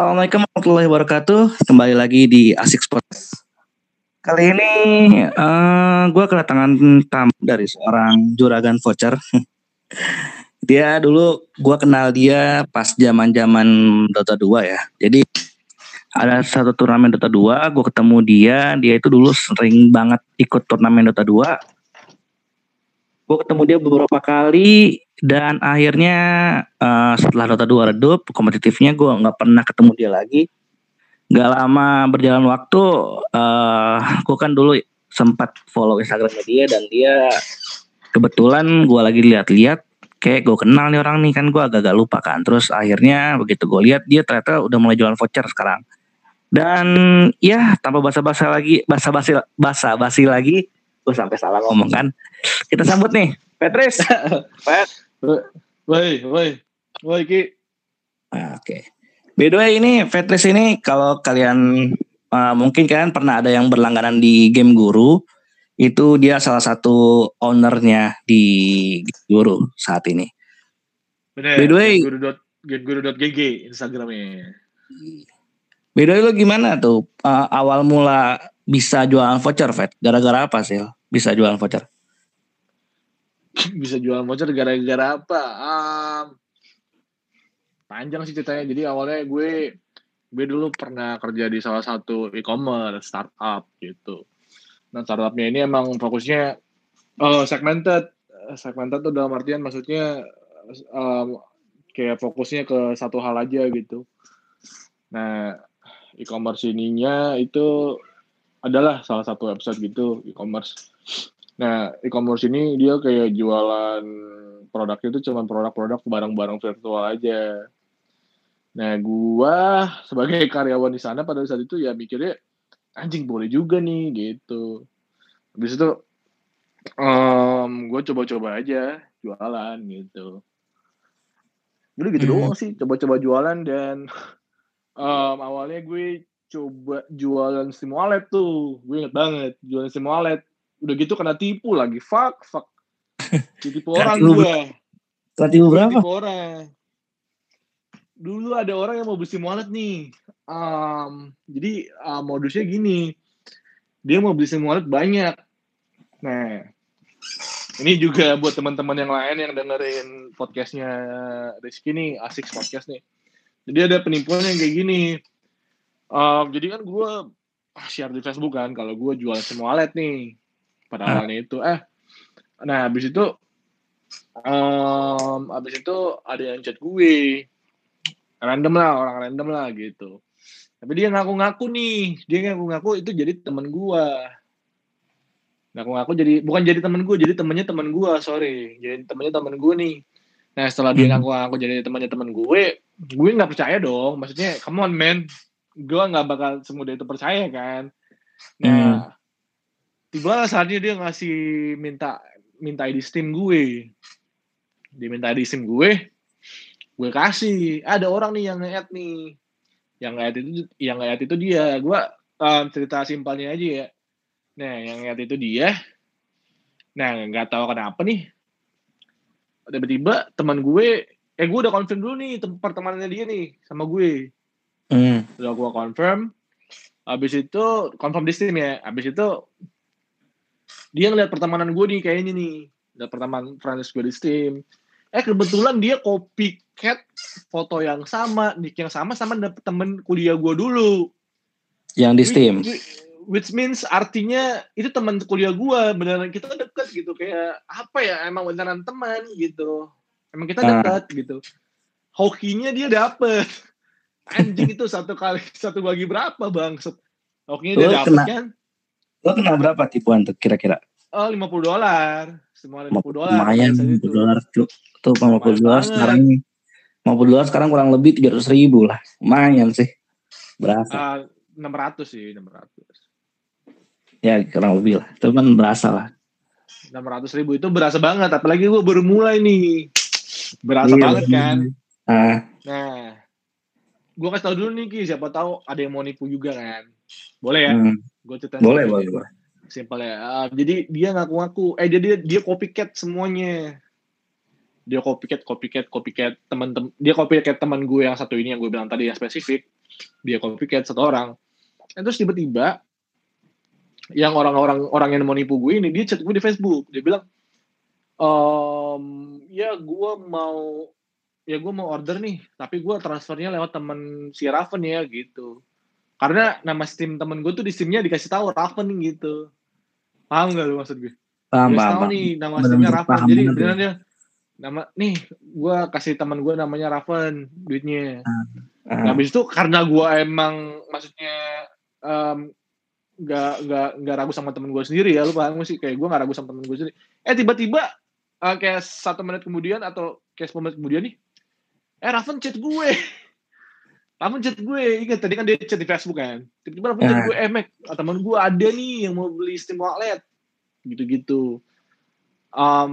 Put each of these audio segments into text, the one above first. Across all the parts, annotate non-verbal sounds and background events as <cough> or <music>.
Assalamualaikum warahmatullahi wabarakatuh. Kembali lagi di Asik Sports. Kali ini uh, gue kedatangan tamu dari seorang juragan voucher. <laughs> dia dulu gue kenal dia pas zaman zaman Dota 2 ya. Jadi ada satu turnamen Dota 2, gue ketemu dia. Dia itu dulu sering banget ikut turnamen Dota 2. Gue ketemu dia beberapa kali dan akhirnya uh, setelah Dota 2 redup kompetitifnya gue nggak pernah ketemu dia lagi. Gak lama berjalan waktu uh, gue kan dulu sempat follow Instagramnya dia dan dia kebetulan gue lagi lihat-lihat kayak gue kenal nih orang nih kan gue agak-agak lupa kan. Terus akhirnya begitu gue lihat dia ternyata udah mulai jualan voucher sekarang. Dan ya tanpa basa-basi lagi basa-basi basa-basi lagi gue sampai salah ngomong kan kita sambut nih Petris <laughs> Pet Woi, woi, woi Ki. Ah, oke. Okay. By the way ini Vetris ini kalau kalian uh, mungkin kalian pernah ada yang berlangganan di game Guru, itu dia salah satu ownernya di Guru saat ini. Bener. By the way, gameguru.gg Instagramnya. By the way lo gimana tuh uh, awal mula bisa jualan voucher, Vet? Gara-gara apa sih bisa jualan voucher? bisa jual voucher gara-gara apa? Um, panjang sih ceritanya. Jadi awalnya gue gue dulu pernah kerja di salah satu e-commerce startup gitu. Nah startupnya ini emang fokusnya uh, segmented. Segmented tuh dalam artian maksudnya um, kayak fokusnya ke satu hal aja gitu. Nah e-commerce ininya itu adalah salah satu website gitu e-commerce Nah, e-commerce ini dia kayak jualan produknya itu cuma produk-produk barang-barang virtual aja. Nah, gua sebagai karyawan di sana pada saat itu ya mikirnya anjing boleh juga nih gitu. Habis itu um, gue coba-coba aja jualan gitu. Jadi gitu hmm. doang sih, coba-coba jualan dan <laughs> um, awalnya gue coba jualan SIM wallet tuh. Gue inget banget, jualan SIM wallet. Udah gitu kena tipu lagi. Fuck fuck. <laughs> Ditipu orang gue kena tipu berapa? Tipu orang. Dulu ada orang yang mau beli SIM wallet nih. Um, jadi uh, modusnya gini. Dia mau beli SIM wallet banyak. Nah ini juga buat teman-teman yang lain yang dengerin podcastnya Rizky nih asik podcast nih. Jadi ada penipuan yang kayak gini um, jadi kan gue share di Facebook kan kalau gue jual SIM wallet nih pada ah. awalnya itu eh. Nah habis itu um, habis itu ada yang chat gue. Random lah orang random lah gitu. Tapi dia ngaku-ngaku nih dia ngaku-ngaku itu jadi temen gue ngaku-ngaku jadi bukan jadi temen gue jadi temennya temen gue sorry. Jadi temennya temen gue nih. Nah setelah dia hmm. ngaku-ngaku jadi temennya temen gue gue nggak percaya dong. Maksudnya come on man gue nggak bakal semudah itu percaya kan? Nah hmm. tiba saatnya dia ngasih minta minta ID Steam gue. Dia minta ID Steam gue gue kasih. Ada orang nih yang nge nih. Yang nge itu yang nge itu dia. Gue um, cerita simpelnya aja ya. Nah yang nge itu dia. Nah nggak tahu kenapa nih. Tiba-tiba teman gue eh gue udah confirm dulu nih pertemanannya dia nih sama gue mm. udah gue confirm habis itu confirm di Steam ya habis itu dia ngeliat pertemanan gue nih kayaknya nih lihat pertemanan friends gue di Steam eh kebetulan dia copycat foto yang sama nick yang sama sama dapet temen kuliah gue dulu yang di Steam which, which means artinya itu teman kuliah gue beneran kita deket gitu kayak apa ya emang beneran teman gitu emang kita ah. deket uh. gitu hokinya dia dapet <laughs> anjing itu satu kali satu bagi berapa bang hokinya dia kena, kan Lo kena berapa tipuan tuh kira-kira? Oh, 50 dolar. Semua 50 dolar. Lumayan 50 dolar tuh. Tuh 50 dolar sekarang 50 dolar sekarang kurang lebih 300 ribu lah. Lumayan sih. Berasa. Uh, 600 sih, 600. Ya kurang lebih lah. Itu kan berasa lah. 600 ribu itu berasa banget. Apalagi gue baru mulai nih. Berasa iya, banget kan. Uh. Nah, gue kasih tau dulu nih Ki, siapa tahu ada yang mau nipu juga kan. Boleh ya? Hmm. Gue ceritain. Boleh, boleh, boleh. Simpel ya. Uh, jadi dia ngaku-ngaku, eh dia dia dia copycat semuanya. dia copycat copycat copycat teman-teman dia copycat teman gue yang satu ini yang gue bilang tadi yang spesifik dia copycat satu orang Dan terus tiba-tiba yang orang-orang orang yang mau nipu gue ini dia chat gue di Facebook dia bilang ehm ya gue mau ya gue mau order nih tapi gue transfernya lewat temen si Raven ya gitu. Karena nama Steam temen gue tuh di Steamnya dikasih tahu Raven gitu. Paham gak lu maksud gue Paham, paham, tahu paham. nih nama Steamnya Raven. paham jadi beneran dia nama nih gue kasih teman gue namanya Raven duitnya. Ah, Nah, habis itu karena gue emang maksudnya em, nggak nggak nggak ragu sama temen gue sendiri ya lu paham gak sih? Kayak gue nggak ragu sama temen gue sendiri. Eh tiba-tiba eh, kayak satu menit kemudian atau kayak 10 menit kemudian nih eh Raven chat gue. Raven chat gue. Ingat tadi kan dia chat di Facebook kan. Tiba-tiba Raven chat Ah. gue eh Mac temen gue ada nih yang mau beli Steam Wallet. Gitu-gitu. Em,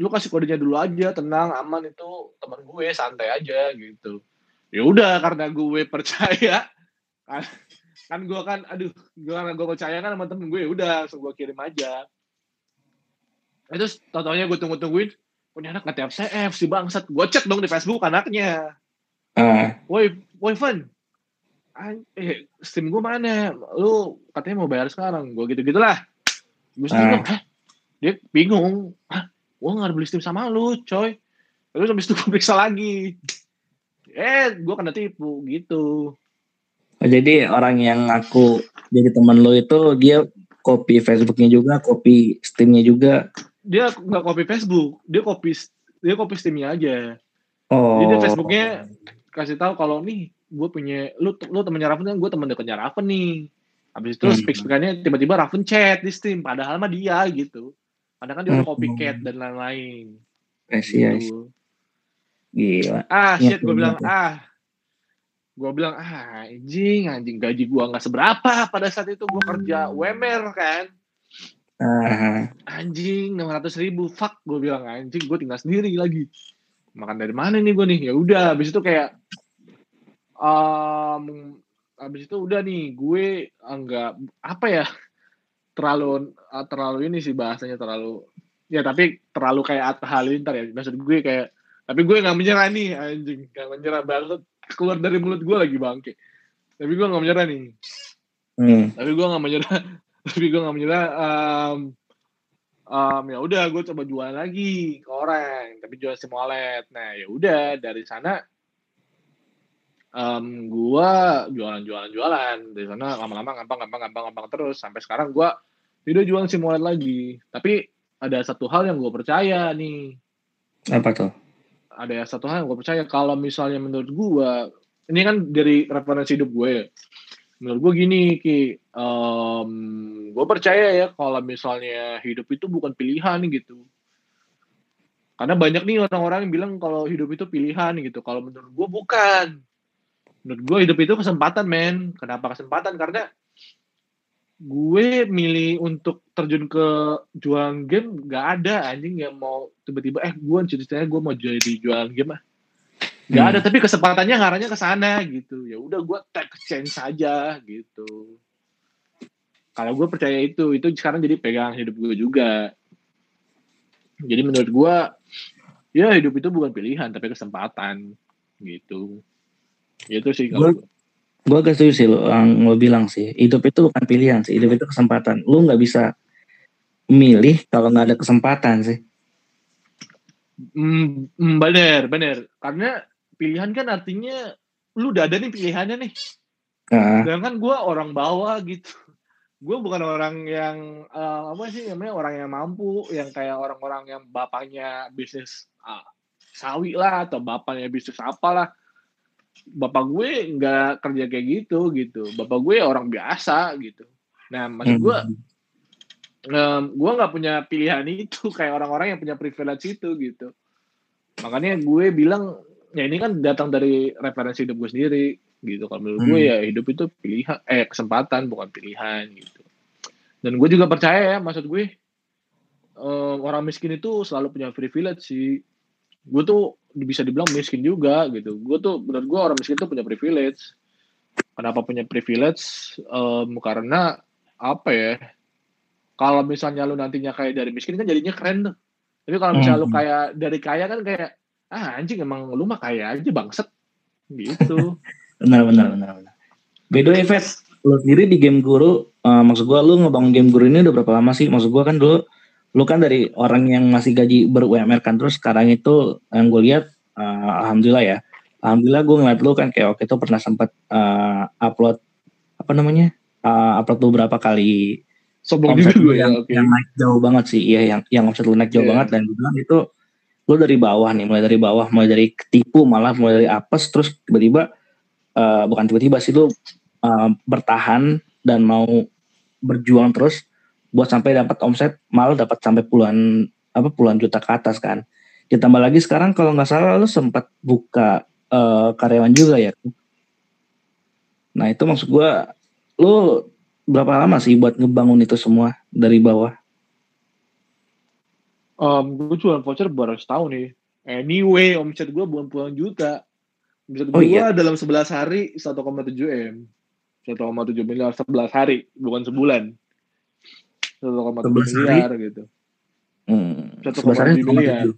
lu kasih kodenya dulu aja tenang aman itu teman gue santai aja gitu. Ya udah karena gue percaya kan, kan gue kan aduh gue karena gue percaya kan sama temen gue ya udah langsung gue kirim aja. Eh, terus tau-taunya gue tunggu-tungguin punya anak nge CF si bangsat. Gue cek dong di Facebook anaknya. Ah, woi woi Van. An- eh Steam gue mana? Lu katanya mau bayar sekarang. Gue gitu gitulah gue Ah. bingung Hah? dia bingung. Hah? gue nggak beli Steam sama lu coy. Terus habis itu gue periksa lagi. Eh gue kena tipu gitu. Oh, jadi orang yang ngaku jadi teman lo itu dia copy Facebooknya juga, copy Steamnya juga. Dia nggak copy Facebook dia copy dia copy Steamnya aja Oh. Jadi Facebooknya kasih tahu kalau nih gue punya lu lu temennya Raven kan gue temen dekatnya Raven nih habis itu Hmm. speak speakannya tiba-tiba Raven chat di Steam padahal mah dia gitu padahal kan dia udah Hmm. copycat dan lain-lain gitu. Gila. ah Iya, shit gue bilang ah gue bilang ah anjing anjing gaji gue nggak seberapa pada saat itu gue kerja UMR kan Ah, anjing 600 ribu. Fuck gue bilang anjing gue tinggal sendiri lagi. Makan dari mana nih gue nih? Ya udah habis itu kayak um, habis itu udah nih gue enggak apa ya terlalu ah, terlalu ini sih bahasanya terlalu ya tapi terlalu kayak Atta Halilintar ya maksud gue kayak tapi gue nggak menyerah nih anjing nggak menyerah banget keluar dari mulut gue lagi bangke. Tapi gue nggak menyerah nih. Hmm. tapi gue nggak menyerah tapi gue nggak menyerah um, um, ya udah gue coba jualan lagi ke orang tapi jual sim wallet. Nah ya udah dari sana um, gue jualan jualan jualan. Dari sana lama-lama gampang gampang gampang gampang terus. Sampai sekarang gue tidak jualan sim wallet lagi. Tapi ada satu hal yang gue percaya nih. Apa tuh? ada satu hal yang gue percaya. Kalau misalnya menurut gue ini kan dari referensi hidup gue ya. Menurut gue gini ki. Gue percaya ya kalau misalnya hidup itu bukan pilihan gitu. Karena banyak nih orang-orang yang bilang kalau hidup itu pilihan gitu. Kalau menurut gue bukan. Menurut gue hidup itu kesempatan men. Kenapa kesempatan? Karena gue milih untuk terjun ke jualan game gak ada anjing yang mau tiba-tiba eh gue ceritanya gue mau jadi jualan game ah gak Hmm. ada tapi kesempatannya ngarahnya ke sana gitu ya udah gue take chance saja gitu kalau gue percaya itu itu sekarang jadi pegang hidup gue juga jadi menurut gue ya hidup itu bukan pilihan tapi kesempatan gitu itu sih kalau Gua- Gue agak setuju sih lo yang lo bilang sih. Hidup itu bukan pilihan sih. Hidup itu kesempatan. Lu nggak bisa milih kalau nggak ada kesempatan sih. Hmm, bener, bener. Karena pilihan kan artinya lu udah ada nih pilihannya nih. Nah, Sedangkan gue orang bawah gitu. Gue bukan orang yang eh, apa sih namanya orang yang mampu, yang kayak orang-orang yang bapaknya bisnis ah, sawi lah atau bapaknya bisnis apalah. Bapak gue nggak kerja kayak gitu gitu. Bapak gue orang biasa gitu. Nah, maksud gue hmm. gue nggak punya pilihan itu kayak orang-orang yang punya privilege itu gitu makanya gue bilang ya ini kan datang dari referensi hidup gue sendiri gitu. Kalau menurut gue Hmm. ya hidup itu pilihan eh kesempatan bukan pilihan gitu. Dan gue juga percaya ya maksud gue eh, orang miskin itu selalu punya privilege sih. Gue tuh bisa dibilang miskin juga gitu. Gue tuh menurut gue orang miskin tuh punya privilege. Kenapa punya privilege? Em, karena apa ya? Kalau misalnya lu nantinya kayak dari miskin kan jadinya keren tuh. Tapi kalau misalnya lu Hmm. kayak dari kaya kan kayak ah anjing emang lu mah kaya aja bangset gitu. <laughs> Benar benar benar benar. By the way, lu sendiri di game guru, eh, maksud gua lu ngebangun game guru ini udah berapa lama sih? Maksud gua kan dulu lu kan dari orang yang masih gaji ber-UMR kan terus sekarang itu yang gue lihat eh, alhamdulillah ya. Alhamdulillah gue ngeliat lu kan kayak waktu itu pernah sempat eh, upload apa namanya? Eh, upload beberapa kali Sombong juga ya, yang, oke. yang naik jauh banget sih. Iya yang yang omset lu naik jauh Iya. banget dan gue bilang itu lu dari bawah nih, mulai dari bawah, mulai dari ketipu malah mulai dari apes terus tiba-tiba eh, bukan tiba-tiba sih lu eh, bertahan dan mau berjuang terus buat sampai dapat omset malah dapat sampai puluhan apa puluhan juta ke atas kan. Ditambah lagi sekarang kalau nggak salah lu sempat buka eh, karyawan juga ya. Nah itu maksud gua lu berapa lama sih buat ngebangun itu semua dari bawah? Um, gue jualan voucher baru setahun nih. Anyway, omset gue bukan puluhan juta. Omset Oh, gue iya. dalam 11 hari 1,7 M. 1,7 miliar 11 hari, bukan sebulan. 1,7 11 hari? miliar gitu. Hmm, 1,7 sebesar itu miliar. 1,7.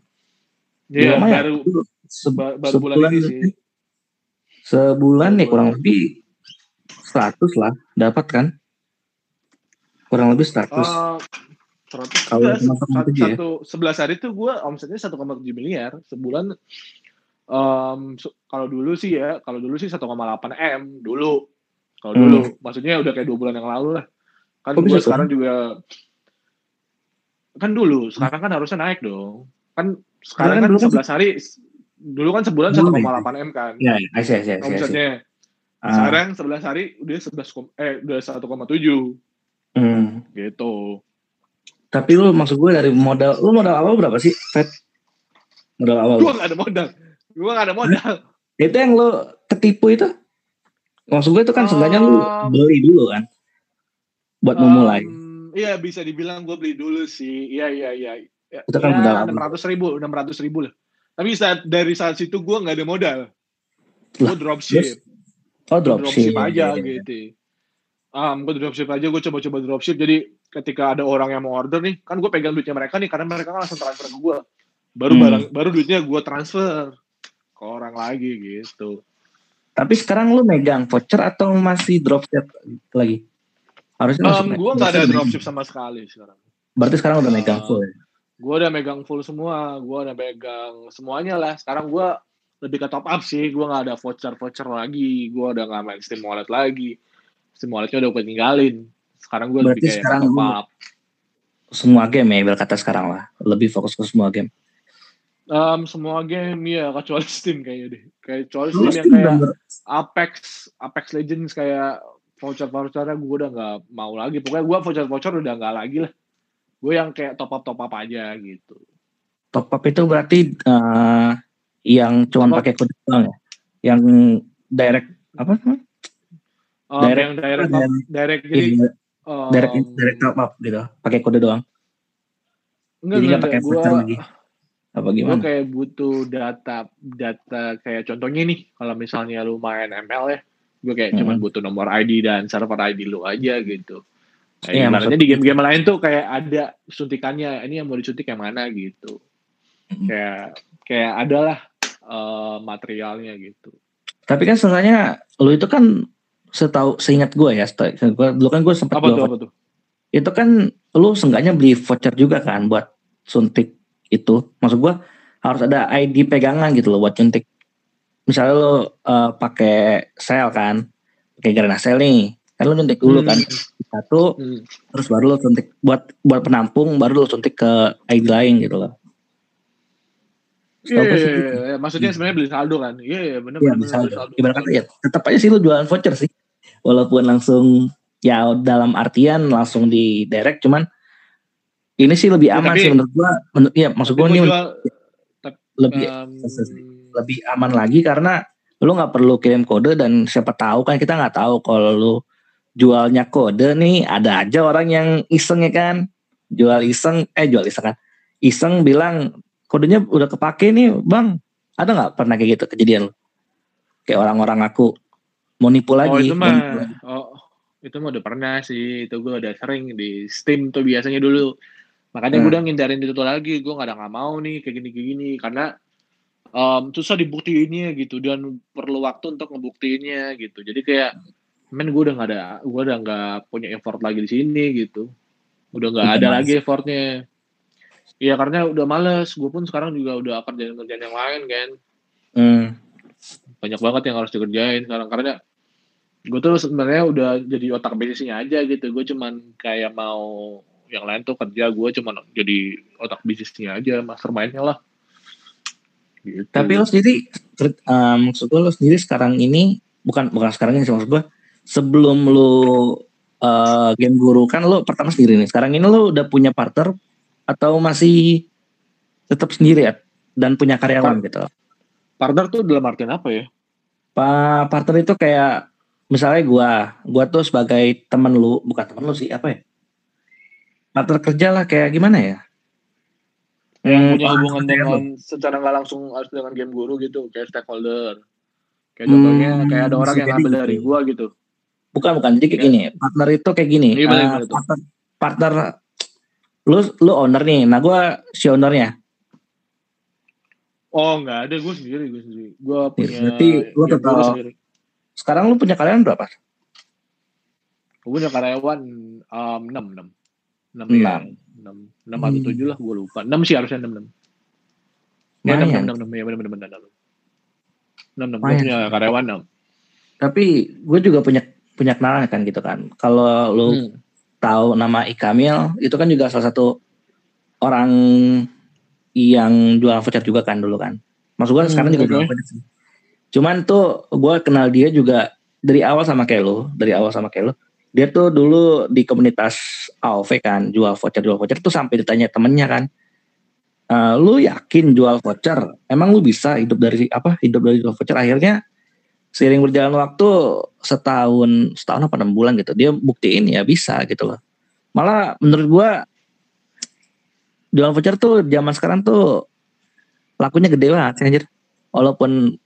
Iya, baru se- ba- baru bulan sebulan ini sih. Sebulan nih kurang bulan. lebih 100 lah dapat kan? Kurang lebih 100. Uh, 100 Kalau enggak, cuma satu, 1,7 ya? satu, 11 hari tuh gue omsetnya 1,7 miliar sebulan. Um, so- kalau dulu sih ya, kalau dulu sih 1,8 M dulu. Kalau Hmm. dulu, maksudnya udah kayak dua bulan yang lalu lah. Kan gue sekarang juga kan dulu, sekarang kan harusnya naik dong. Kan sekarang kan dulu kan 11 hari, dulu kan sebulan Dulu 1,8 M kan. Ya, ya, see, I see. Omsetnya. Ah, Sekarang 11 hari udah 11 kom- eh udah 1,7 hmm. gitu. Tapi lu maksud gue dari modal, lu modal awal berapa sih, Fed? Modal awal. Gue gak ada modal. Gue gak ada modal. <laughs> Itu yang lu ketipu itu? Maksud gue itu kan seenggaknya lu Um, beli dulu kan? Buat memulai. Um, Iya bisa dibilang gue beli dulu sih. Iya iya iya. Ya, Itu kan ya, modal apa? enam ratus ribu, enam ratus ribu lah. Tapi saat dari saat situ gue nggak ada modal. Gue dropship, Oh, Gua dropship. aja Iya, iya. gitu. Um, gue dropship aja, gue coba-coba dropship. Jadi ketika ada orang yang mau order nih, kan gue pegang duitnya mereka nih, karena mereka kan langsung transfer ke gue. Baru Hmm. barang, baru duitnya gue transfer ke orang lagi gitu. Tapi sekarang lu megang voucher atau masih dropship lagi? Harusnya Um, gue nggak ada dropship sama sekali sekarang. Berarti sekarang udah megang Uh, full ya? gue udah megang full semua gue udah megang semuanya lah sekarang gue lebih ke top up sih gue nggak ada voucher voucher lagi gue udah nggak main steam wallet lagi steam walletnya udah gue tinggalin sekarang gue lebih Berarti kayak sekarang top lu- up Semua game ya, kata sekarang lah. Lebih fokus ke semua game. Um, semua game ya kecuali <laughs> steam kayaknya deh kayak kecuali Lu steam yang Steam kayak udah- apex apex legends kayak voucher vouchernya gue udah nggak mau lagi pokoknya gue voucher voucher udah nggak lagi lah gue yang kayak top up top up aja gitu top up itu berarti eh, yang cuman pakai kode doang ya? Yang direct apa namanya? Um, Direct- yang direct top, direct jadi Iya, um, direct direct top up gitu. Pakai kode doang. enggak Jadi nggak enggak pakai gue voucher lagi. Apa gue gimana? kayak butuh data data kayak contohnya nih kalau misalnya lu main ML ya gue kayak cuman Hmm. butuh nomor ID dan server ID lu aja gitu Iya, maksud- di game-game lain tuh kayak ada suntikannya ini yang mau disuntik yang mana gitu kayak kayak adalah eh, materialnya gitu Tapi kan sebenarnya lu itu kan setahu seingat gue ya, setahu gue dulu kan gue sempat apa tuh jual apa tuh itu kan lu seenggaknya beli voucher juga kan buat suntik itu. Maksud gua harus ada ID pegangan gitu loh buat suntik. Misalnya lu eh, pakai sel kan, pakai Garena sel nih, kan lu suntik dulu kan satu, Hmm. terus baru lu suntik buat buat penampung, baru lu suntik ke ID lain gitu loh. Iya, iya, gitu. iya. maksudnya sebenarnya beli saldo kan iya iya benar Iya benar bisa beli saldo Ibarat kata ya tetap aja sih lu jualan voucher sih. Walaupun langsung ya dalam artian langsung di direct cuman ini sih lebih Ya, aman tapi- sih menurut gua. Menurut iya maksud gua ini jual lebih em, <laughs> lebih aman lagi karena lu nggak perlu kirim kode dan siapa tahu kan kita nggak tahu kalau lu jualnya kode nih ada aja orang yang iseng ya kan? Jual iseng eh jual iseng kan? Iseng bilang kodenya udah kepake nih bang. Ada nggak pernah kayak gitu kejadian lu? Kayak orang-orang aku mau nipu lagi Oh itu mah, oh itu mah udah pernah sih. Itu gue udah sering di Steam tuh biasanya dulu. Makanya Hmm. gue udah ngindarin itu lagi. Gue gak ada nggak mau nih kayak gini kayak gini karena em, susah dibuktiinnya gitu dan perlu waktu untuk ngebuktiinnya gitu. Jadi kayak men gue udah nggak ada, gue udah nggak punya effort lagi di sini gitu. Udah nggak Udah ada lagi effortnya. Iya karena udah males. Gue pun sekarang juga udah kerjaan kerjaan yang lain kan. Hmm. Banyak banget yang harus dikerjain sekarang karena gue tuh sebenarnya udah jadi otak bisnisnya aja gitu. Gue cuman kayak mau yang lain tuh kerja gue cuman jadi otak bisnisnya aja mastermindnya lah gitu. Tapi lo sendiri, eh, maksud gue lo sendiri sekarang ini bukan bukan sekarang ini maksud gue sebelum lo eh, game guru kan lo pertama sendiri nih. Sekarang ini lo udah punya partner atau masih tetap sendiri ya dan punya karyawan gitu. partner tuh dalam artian apa ya Pak partner itu kayak misalnya gua, gua tuh sebagai temen lu, bukan temen lu sih apa ya? Partner kerja lah kayak gimana ya? yang Hmm, punya hubungan dengan secara nggak langsung harus dengan game guru gitu kayak stakeholder kayak contohnya Hmm, kayak ada orang yang ngambil gitu. dari gua gitu Bukan bukan jadi kayak Ya. gini. Partner itu kayak gini. Iya, eh, bener tuh. partner, partner lu lu owner nih. Nah gua si ownernya. oh nggak ada gue sendiri gue sendiri gue punya berarti lu sendiri Sekarang lu punya karyawan berapa? gue punya karyawan um, enam enam enam Enam. ya enam enam atau Hmm. tujuh lah gue lupa enam sih harusnya enam enam ya enam Lumayan. enam enam ya benar benar benar enam enam enam gue Lumayan. punya karyawan enam Tapi gue juga punya punya kenalan kan gitu kan. Kalau lu Hmm. tahu nama Ikamil itu kan juga salah satu orang yang jual voucher juga kan dulu kan. Maksud gue Hmm, sekarang juga oke. jual voucher sih. Cuman tuh gue kenal dia juga dari awal sama kayak lu, dari awal sama kayak lu. Dia tuh dulu di komunitas AOV kan, jual voucher jual voucher tuh sampai ditanya temennya kan. "Eh, lu yakin jual voucher? Emang lu bisa hidup dari apa? Hidup dari jual voucher? Akhirnya seiring berjalan waktu setahun setahun apa enam bulan gitu dia buktiin ya bisa gitu loh malah menurut gua jualan voucher tuh zaman sekarang tuh lakunya gede banget anjir walaupun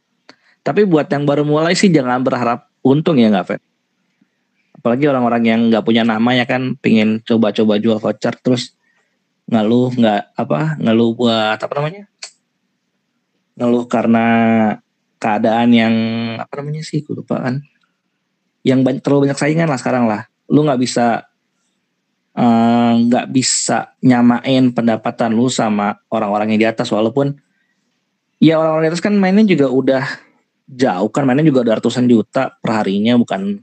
tapi buat yang baru mulai sih jangan berharap untung ya nggak Fet apalagi orang-orang yang nggak punya nama ya kan pingin coba-coba jual voucher terus ngeluh nggak apa ngeluh buat apa namanya? Ngeluh karena keadaan yang apa namanya sih gue lupa kan. Yang banyak, terlalu banyak saingan lah sekarang lah. Lu nggak bisa eh, nggak bisa nyamain pendapatan lu sama orang-orang yang di atas walaupun ya orang-orang di atas kan mainnya juga udah jauh kan mainnya juga udah ratusan juta per harinya bukan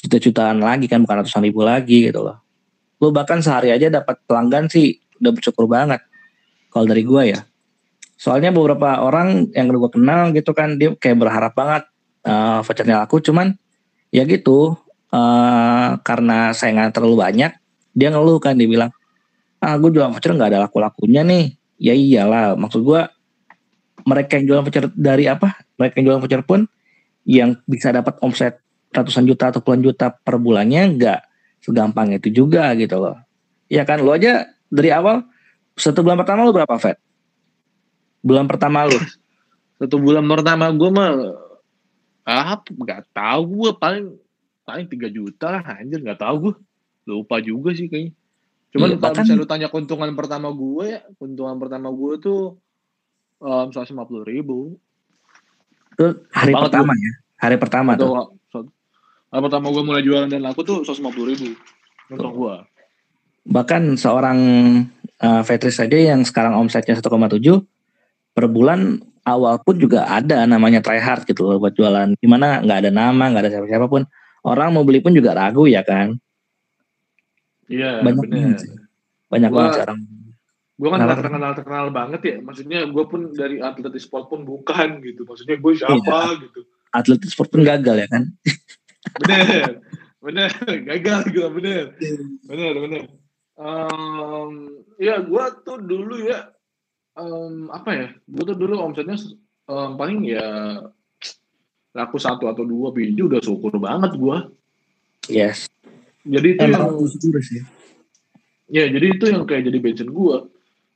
juta-jutaan lagi kan bukan ratusan ribu lagi gitu loh. Lu bahkan sehari aja dapat pelanggan sih udah bersyukur banget kalau dari gua ya. Soalnya beberapa orang yang gue kenal gitu kan dia kayak berharap banget uh, vouchernya laku. Cuman ya gitu eh, karena saingan terlalu banyak dia ngeluh kan dia bilang ah gue jual voucher nggak ada laku lakunya nih. Ya iyalah maksud gue mereka yang jualan voucher dari apa mereka yang jualan voucher pun yang bisa dapat omset ratusan juta atau puluhan juta per bulannya nggak segampang itu juga gitu loh. Ya kan? Lo aja dari awal satu bulan pertama lo berapa Fed? Bulan pertama lu <laughs> satu bulan pertama gue mah ah nggak tahu gue paling paling tiga juta lah anjir nggak tahu gue lupa juga sih kayaknya. Cuman Iya, kalau misalnya lu tanya keuntungan pertama gue ya keuntungan pertama gue tuh um, 150 ribu itu hari Banget, pertama ya? Hari pertama tuh. Atau, hari pertama gue mulai jualan dan laku tuh 150 ribu. Untung gue bahkan seorang uh, Vetris saja yang sekarang omsetnya 1,7 per bulan awal pun juga ada namanya try hard gitu loh buat jualan. Gimana nggak ada nama nggak ada siapa-siapa pun. Orang mau beli pun juga ragu ya kan? Iya banyak bener. banyak Gua- banget orang gue kan Kenapa? gak terkenal terkenal banget ya. Maksudnya gue pun dari atlet e-sport pun bukan gitu. Maksudnya gue siapa Iya. gitu. Atlet sport pun gagal ya kan? Bener bener. Gagal gue bener. Bener bener. Em, ya gue tuh dulu ya em, apa ya? Gue tuh dulu omsetnya em, paling ya laku satu atau dua biji udah syukur banget gue yes. Jadi itu yang emang syukur sih. Ya jadi itu yang kayak jadi bensin gue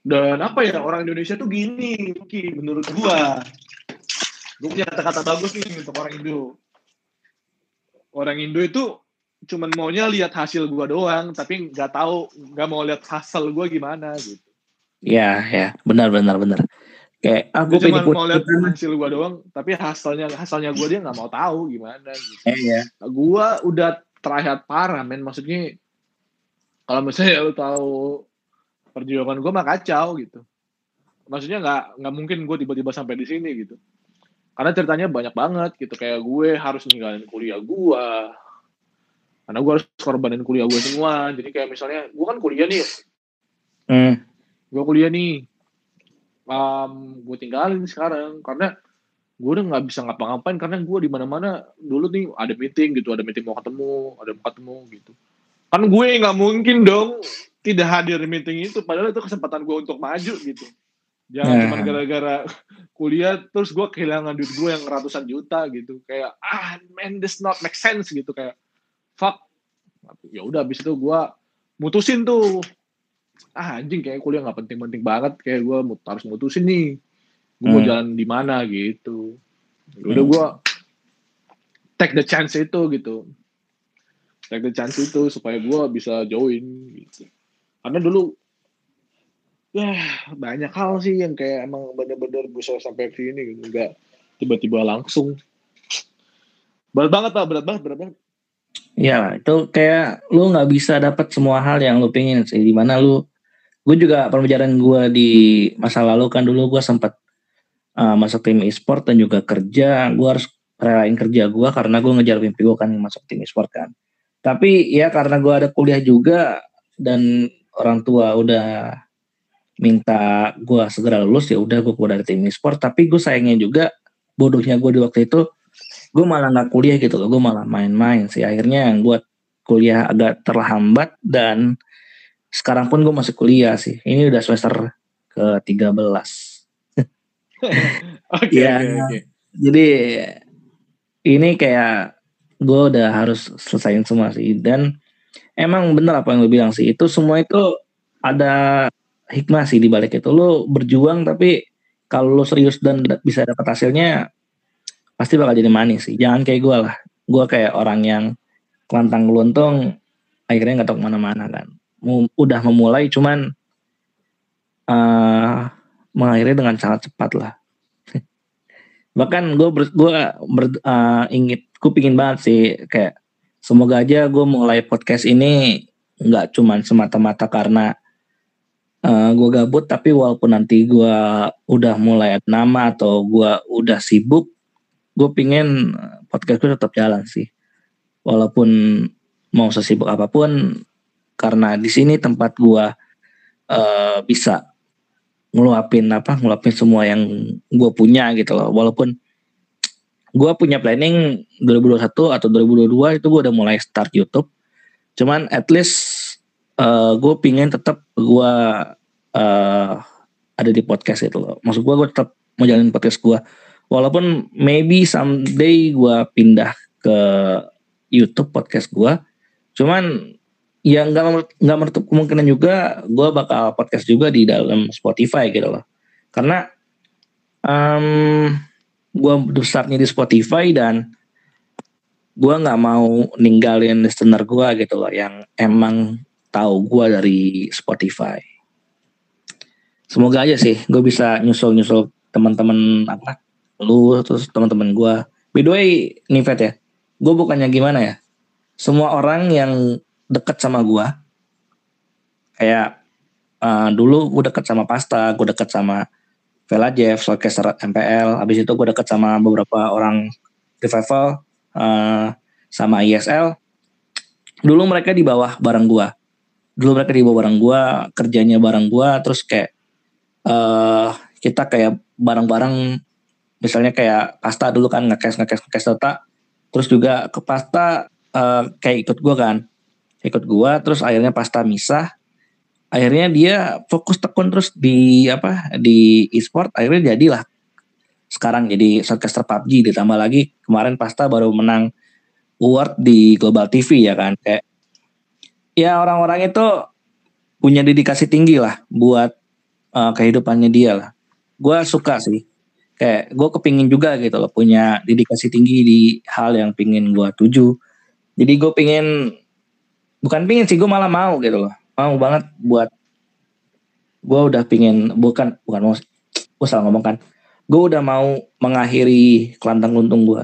dan apa ya orang Indonesia tuh gini Ki menurut gue gue punya kata-kata bagus nih untuk orang Indo. Orang Indo itu cuman maunya lihat hasil gue doang tapi nggak tahu nggak mau lihat hasil gue gimana gitu. Ya ya. Benar benar benar. Kayak aku ah, cuma mau lihat hasil gue doang tapi hasilnya hasilnya gue dia nggak mau tahu gimana gitu. Eh, ya. gue udah terakhir parah men. Maksudnya kalau misalnya lu tahu perjuangan gue mah kacau gitu. Maksudnya nggak nggak mungkin gue tiba-tiba sampai di sini gitu. Karena ceritanya banyak banget gitu. Kayak gue harus ninggalin kuliah gue karena gue harus korbanin kuliah gue semua. Jadi kayak misalnya gue kan kuliah nih. Hmm. gue kuliah nih. Um, gue tinggalin sekarang. Karena gue udah nggak bisa ngapa-ngapain. Karena gue di mana-mana dulu nih ada meeting gitu. Ada meeting mau ketemu ada mau ketemu gitu. Kan gue nggak mungkin dong tidak hadir di meeting itu padahal itu kesempatan gue untuk maju gitu. Jangan cuma nah. gara-gara kuliah terus gue kehilangan duit gue yang ratusan juta gitu. Kayak ah man this not make sense gitu. Kayak fuck. Ya udah habis itu gue mutusin tuh. Ah anjing kayak kuliah nggak penting-penting banget. Kayak gue harus mutusin nih. Gue hmm. mau jalan di mana gitu. Ya udah gue take the chance itu gitu. Take the chance itu supaya gue bisa join gitu karena dulu ya banyak hal sih yang kayak emang bener-bener bisa sampai sini gitu. Nggak tiba-tiba langsung. Berat banget pak. Berat banget berat banget. Ya itu kayak lu nggak bisa dapat semua hal yang lu pengen sih. Di mana lu gue juga pembelajaran gue di masa lalu kan dulu gue sempat uh, masuk tim e-sport dan juga kerja. Gue harus relain kerja gue karena gue ngejar mimpi gue kan masuk tim e-sport kan. Tapi ya karena gue ada kuliah juga dan orang tua udah minta gue segera lulus ya udah gue keluar dari tim e-sport. Tapi gue sayangnya juga bodohnya gue di waktu itu gue malah nggak kuliah gitu loh. Gue malah main-main sih. Akhirnya gue kuliah agak terlambat dan sekarang pun gue masih kuliah sih. Ini udah semester ke 13 <laughs> Oke, ya, okay, okay. jadi ini kayak gue udah harus selesaiin semua sih. Dan emang bener apa yang lo bilang sih. Itu semua itu ada hikmah sih di balik itu. Lo berjuang tapi kalau lo serius dan bisa dapat hasilnya pasti bakal jadi manis sih. Jangan kayak gue lah. Gue kayak orang yang kelantang luntung akhirnya nggak tahu ke mana-mana kan udah memulai cuman uh, mengakhiri dengan sangat cepat lah. <laughs> Bahkan gue gue uh, ingin gue pingin banget sih kayak semoga aja gue mulai podcast ini nggak cuman semata-mata karena uh, eh, gue gabut tapi walaupun nanti gue udah mulai nama atau gue udah sibuk gue pingin podcast gue tetap jalan sih. Walaupun mau sesibuk apa pun karena di sini tempat gue uh, bisa ngeluapin apa ngeluapin semua yang gue punya gitu loh. Walaupun gue punya planning 2021 atau 2022 itu gue udah mulai start YouTube cuman at least uh, gue pingin tetap gue uh, ada di podcast itu loh. Maksud gue gue tetap mau jalanin podcast gue. Walaupun maybe someday gue pindah ke YouTube podcast gue. Cuman ya nggak nggak menutup kemungkinan juga gue bakal podcast juga di dalam Spotify gitu loh. Karena um, gue besarnya di Spotify dan gue nggak mau ninggalin listener gue gitu loh yang emang tahu gue dari Spotify. Semoga aja sih gue bisa nyusul-nyusul teman-teman apa lu terus teman-teman gue. By the way, Nivet ya, gue bukannya gimana ya. Semua orang yang deket sama gue, kayak uh, dulu gue deket sama Pasta, gue deket sama Vela Jeff, Solcaster MPL, habis itu gue deket sama beberapa orang revival uh, sama ISL. Dulu mereka di bawah bareng gue dulu mereka di bawah bareng gue kerjanya bareng gue terus kayak uh, kita kayak bareng-bareng misalnya kayak pasta dulu kan ngekes ngekes ngekes data terus juga ke pasta uh, kayak ikut gue kan. Ikut gue terus akhirnya pasta misah akhirnya dia fokus tekun terus di apa di e-sport akhirnya jadilah sekarang jadi shortcaster PUBG ditambah lagi kemarin pasta baru menang award di Global TV ya kan kayak ya orang-orang itu punya dedikasi tinggi lah buat uh, kehidupannya dia lah. Gue suka sih. Kayak gue kepingin juga gitu loh punya dedikasi tinggi di hal yang pingin gue tuju. Jadi gue pingin bukan pingin sih gue malah mau gitu loh. Mau banget buat gue udah pingin bukan bukan mau gue salah ngomong kan. Gue udah mau mengakhiri kelantang luntung gue.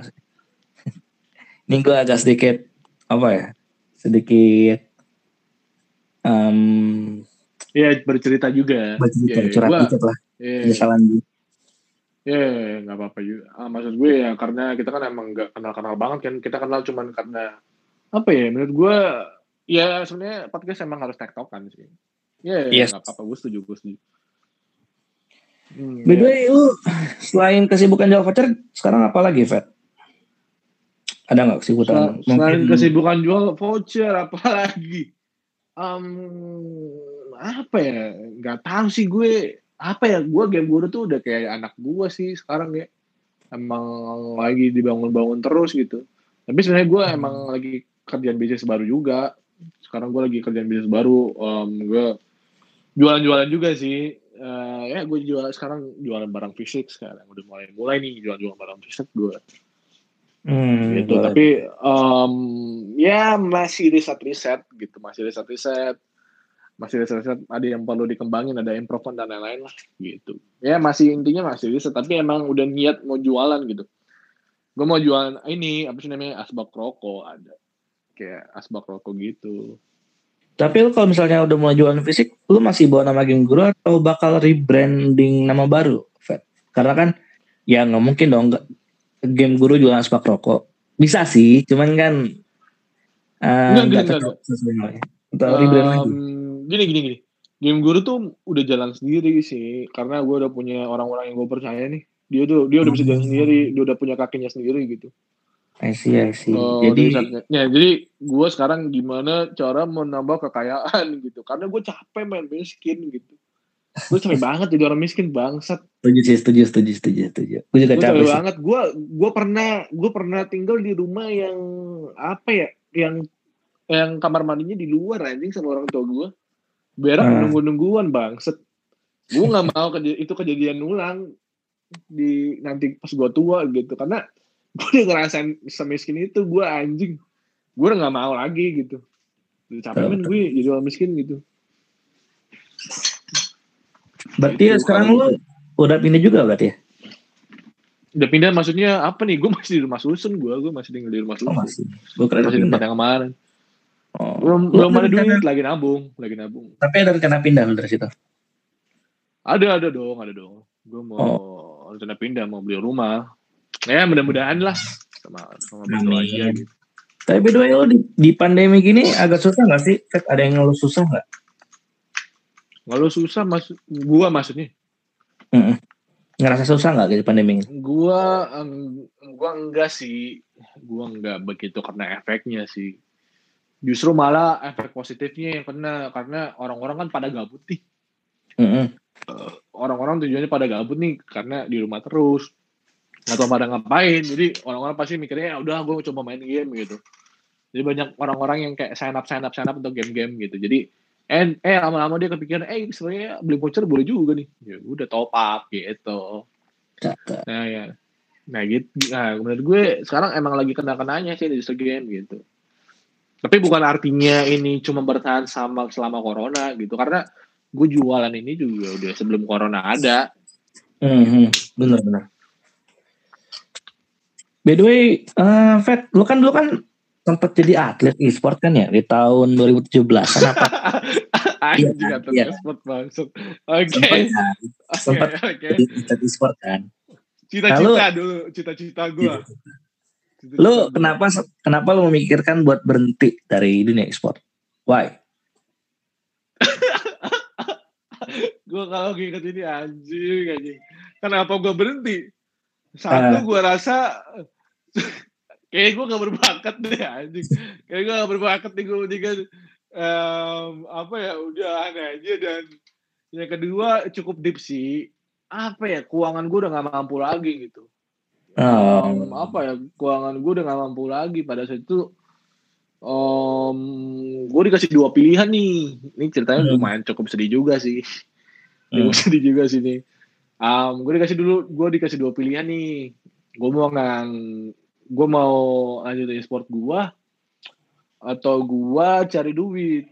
<laughs> Ini gue agak sedikit apa ya? Sedikit um, ya bercerita juga. bercerita Ya, curhat gua- dikit lah Iya, penyesalan gue. iya, nggak apa-apa juga. Ah, maksud gue ya karena kita kan emang nggak kenal-kenal banget kan. Kita kenal cuman karena apa ya? Menurut gue ya sebenarnya podcast emang harus tektokan sih. Iya, Yes. nggak apa-apa. Gue setuju, gue setuju. Hmm, By the ya. way, lu selain kesibukan jual voucher, sekarang apa lagi, Fed? Ada nggak kesibukan? Sel- Selain Mungkin- kesibukan jual voucher, apalagi? Um, apa ya? Gak tahu sih gue. Apa ya? Gue game guru tuh udah kayak anak gue sih sekarang ya. Emang lagi dibangun-bangun terus gitu. Tapi sebenarnya gue emang lagi kerjaan bisnis baru juga. Sekarang gue lagi kerjaan bisnis baru. Um, gue jualan-jualan juga sih. Eh, ya gue jual sekarang jualan barang fisik sekarang. Udah mulai mulai nih jual-jual barang fisik gue Hmm, gitu tapi em, ya masih riset-riset gitu masih riset-riset masih riset-riset ada yang perlu dikembangin ada improvement dan lain-lain lah gitu. Ya masih intinya masih riset tapi emang udah niat mau jualan gitu. Gue mau jualan ini apa sih namanya asbak rokok ada kayak asbak rokok gitu Tapi lu kalau misalnya udah mulai jualan fisik, lu masih bawa nama game guru atau bakal rebranding nama baru, Fed? Karena kan ya nggak mungkin dong game guru jualan asbak rokok. Bisa sih, cuman kan eh, Enggak, nggak enggak, rebrand lagi. Em, gini gini gini game guru tuh udah jalan sendiri sih karena gue udah punya orang-orang yang gue percaya nih dia tuh dia udah bisa jalan Hmm. sendiri dia udah punya kakinya sendiri gitu I see, I see. Oh, Jadi ya, jadi gue sekarang gimana cara menambah kekayaan <laughs> gitu. Karena gue capek main miskin gitu. Gue capek <laughs> banget jadi orang miskin bangsat. setuju sih, setuju, setuju, setuju, setuju. Gue juga capek banget. Gue gue pernah gue pernah tinggal di rumah yang apa ya? Yang yang kamar mandinya di luar anjing sama orang tua gue. Berak Ah. nunggu-nungguan bangsat. Gue <laughs> nggak mau keja- itu kejadian ulang di nanti pas gue tua gitu karena gue udah ngerasain semiskin itu gue anjing. Gue udah nggak mau lagi gitu. Udah capek men gue jadi orang miskin gitu. Berarti Itu sekarang kalau lu udah pindah juga berarti ya? udah pindah maksudnya apa nih? Gue masih di rumah susun gue gue masih tinggal di rumah Oh, susun. masih. Gue kira masih di tempat yang kemarin. Oh. belum Lu belum ada duit lagi nabung lagi nabung. Tapi ada rencana pindah lu dari situ? ada ada dong ada dong. Gue mau Oh. rencana pindah mau beli rumah ya mudah-mudahan lah sama sama Amin. aja gitu Tapi by the way lu di, di pandemi gini agak susah gak sih? Ada yang ngeluh susah gak? kalau susah mas gua maksudnya Ngerasa susah gak di pandemi ini? Gua gua enggak sih. Gua enggak begitu karena efeknya sih. Justru malah efek positifnya yang kena karena orang-orang kan pada gabut nih. Mm-mm. Orang-orang tujuannya pada gabut nih karena di rumah terus. Nggak tahu pada ngapain. Jadi orang-orang pasti mikirnya ya udah gue coba main game gitu. Jadi banyak orang-orang yang kayak sign up sign up sign up untuk game-game gitu. Jadi eh, eh lama-lama dia kepikiran eh sebenarnya beli voucher boleh juga nih. Ya udah top up gitu. Nah ya, nah gitu. Nah menurut gue sekarang emang lagi kena-kenanya sih di game gitu. Tapi bukan artinya ini cuma bertahan sama selama corona gitu. Karena gue jualan ini juga udah sebelum corona ada. Mhm, Bener-bener. By the way, eh Fed, lu kan dulu kan sempat jadi atlet e-sport kan ya di tahun 2017. Kenapa? <laughs> Iya, kata iya. sport maksud. Oke. sempat kan? Oke, sempat Oke. jadi atlet e-sport kan? Cita-cita dulu, cita-cita gue. Lu kenapa kenapa lu memikirkan buat berhenti dari dunia e-sport? Why? <laughs> gue kalau inget ini anjing anjing kenapa gue berhenti satu Ah. gue rasa kayak gue gak berbakat deh anjing. Kayak gue gak berbakat nih gue mendingan em, apa ya udah aneh aja. Dan yang kedua cukup deep sih. Apa ya keuangan gue udah gak mampu lagi gitu. Em, apa ya keuangan gue udah gak mampu lagi. Pada saat itu um, gue dikasih dua pilihan nih. Ini ceritanya Hmm. lumayan cukup sedih juga sih. Hmm. cukup sedih juga sih nih. Um, gue dikasih dulu gue dikasih dua pilihan nih. Gue mau ngang gue mau lanjutin sport gue atau gua cari duit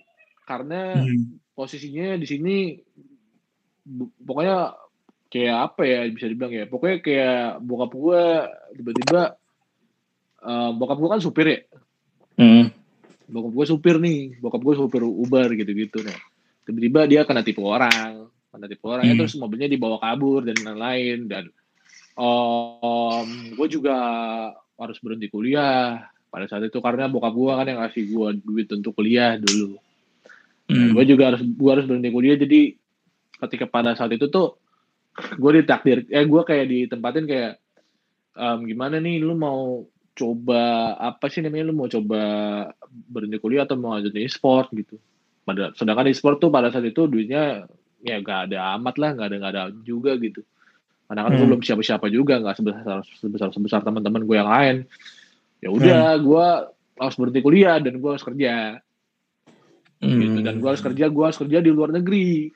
karena Hmm. posisinya di sini pokoknya kayak apa ya bisa dibilang ya pokoknya kayak bokap gua tiba-tiba eh, bokap gua kan supir ya Hmm. bokap gue supir nih bokap gue supir Uber gitu-gitu nah tiba-tiba dia kena tipu orang kena tipu orang ya Hmm. terus mobilnya dibawa kabur dan lain-lain dan om gue juga harus berhenti kuliah. Pada saat itu karena bokap gue kan yang ngasih gue duit untuk kuliah dulu. Hmm. gue juga harus gue harus berhenti kuliah. Jadi ketika pada saat itu tuh gue ditakdir eh gue kayak ditempatin kayak em, gimana nih lu mau coba apa sih namanya? Lu mau coba berhenti kuliah atau mau lanjut e-sport? Gitu. Pada sedangkan e-sport tuh pada saat itu duitnya ya gak ada amat lah gak ada gak ada juga gitu karena kan gue Hmm. belum siapa-siapa juga nggak sebesar sebesar sebesar teman-teman gue yang lain ya udah gue harus berhenti kuliah dan gue harus kerja Hmm. gitu dan gue harus kerja gue harus kerja di luar negeri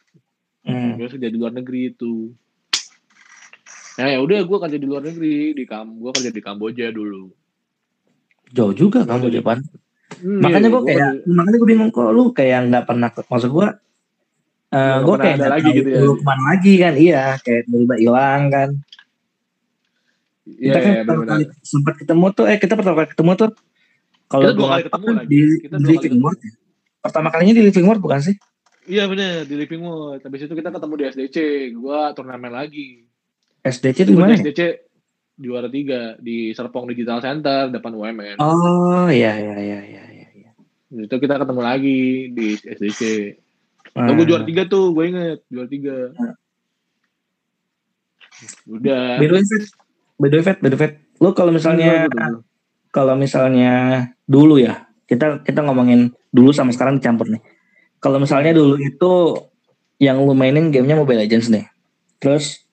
Hmm. gue kerja di luar negeri itu ya ya udah gue kerja di luar negeri di kam gue kerja di Kamboja dulu Jauh juga kamu Jadi- Japan. Hmm, makanya iya, gue gua kayak kerja- makanya gue bingung kok lu kayak nggak pernah maksud gue eh Nggak gue kayak ada lagi gitu ya. lu ke mana lagi kan iya kayak tiba hilang kan iya kita kan iya, pertama benar-benar. kali sempat ketemu tuh eh kita pertama kali ketemu tuh kalau Kita dua gua kali ketemu salah lagi. di, Kita di Living World ya. pertama kalinya di Living World bukan sih iya bener di Living Wood habis itu kita ketemu di SDC gue turnamen lagi SDC itu gimana ya? SDC juara tiga di Serpong Digital Center depan UMN oh iya iya iya iya iya iya. itu kita ketemu lagi di SDC. Nah, gue juara tiga tuh gue inget juara tiga. Udah. By the way Fet by the way Fet by the way Fet lu kalau misalnya kalau misalnya dulu ya kita kita ngomongin dulu sama sekarang dicampur nih. Kalau misalnya dulu itu yang lu mainin gamenya Mobile Legends nih terus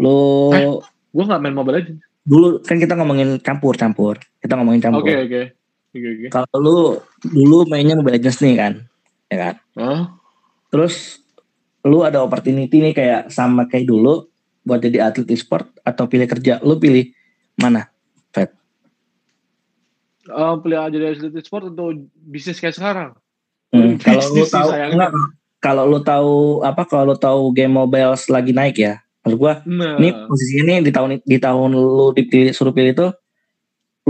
lu Eh? gue nggak main Mobile Legends. dulu kan kita ngomongin campur campur. Kita ngomongin campur. Oke oke. Oke oke. Kalau lu dulu mainnya Mobile Legends nih kan ya kan? Hah? Terus lu ada opportunity nih kayak sama kayak dulu buat jadi atlet e-sport atau pilih kerja lu pilih mana Eh, pilih aja dari atlet sport atau bisnis kayak sekarang? Hmm, kalau lu tahu enggak kalau lu tahu apa kalau lu tahu game mobile lagi naik ya maksud gua nah ini posisinya nih di tahun di tahun lu dipilih suruh pilih itu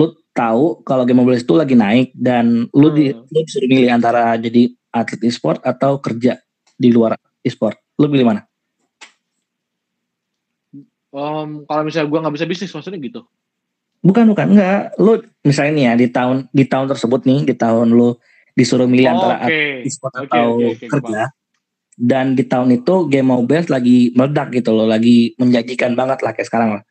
lu tahu kalau game mobile itu lagi naik dan lu di Hmm. lu disuruh milih antara jadi atlet e-sport atau kerja di luar e-sport? Lu pilih mana? Em, kalau misalnya gue nggak bisa bisnis maksudnya gitu? Bukan bukan. Enggak lu misalnya nih ya di tahun di tahun tersebut nih di tahun lu disuruh milih Oh, antara atlet e-sport Oke, atau oke, oke, kerja dan di tahun itu game mobile lagi meledak gitu loh lagi menjanjikan banget lah kayak sekarang lah.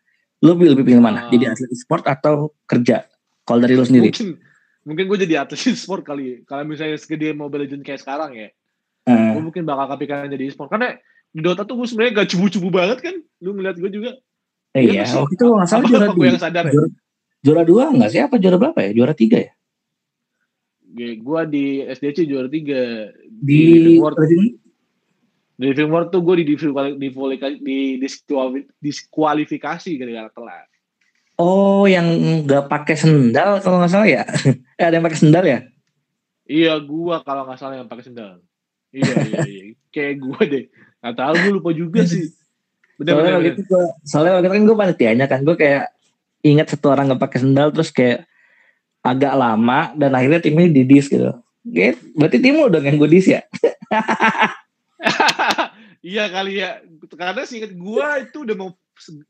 Lu lebih pilih mana? Ah. jadi atlet e-sport atau kerja? Kalau dari lu sendiri. Mungkin mungkin gue jadi atlet sport kali kalau misalnya segede Mobile Legends kayak sekarang ya Eh, gue mungkin bakal kepikiran jadi sport karena di Dota tuh gue sebenarnya gak cubu-cubu banget kan. Lu ngeliat gue juga. Iya sih. waktu itu nggak salah juara dua. yang sadar ya? Juara, juara dua nggak sih? Apa juara berapa ya? Juara tiga ya? Gue di SDC juara tiga. Di Living World. di Living World tuh gue di diskuali- di, di diskuali- diskualifikasi gara-gara telat oh yang nggak pakai sendal kalau nggak salah ya? <laughs> Eh, ada yang pakai sendal ya? Iya gue kalau nggak salah yang pakai sendal iya iya iya. Kayak gue deh. Nggak tahu gue lupa juga sih. Bener soalnya bener, waktu bener. itu gua, soalnya waktu itu kan gue panitianya kan gue kayak ingat satu orang nggak pakai sendal terus kayak agak lama dan akhirnya timnya didis gitu. Gitu. berarti tim lu dong yang gue dis ya? <laughs> Iya kali ya. Karena singkat gue itu udah mau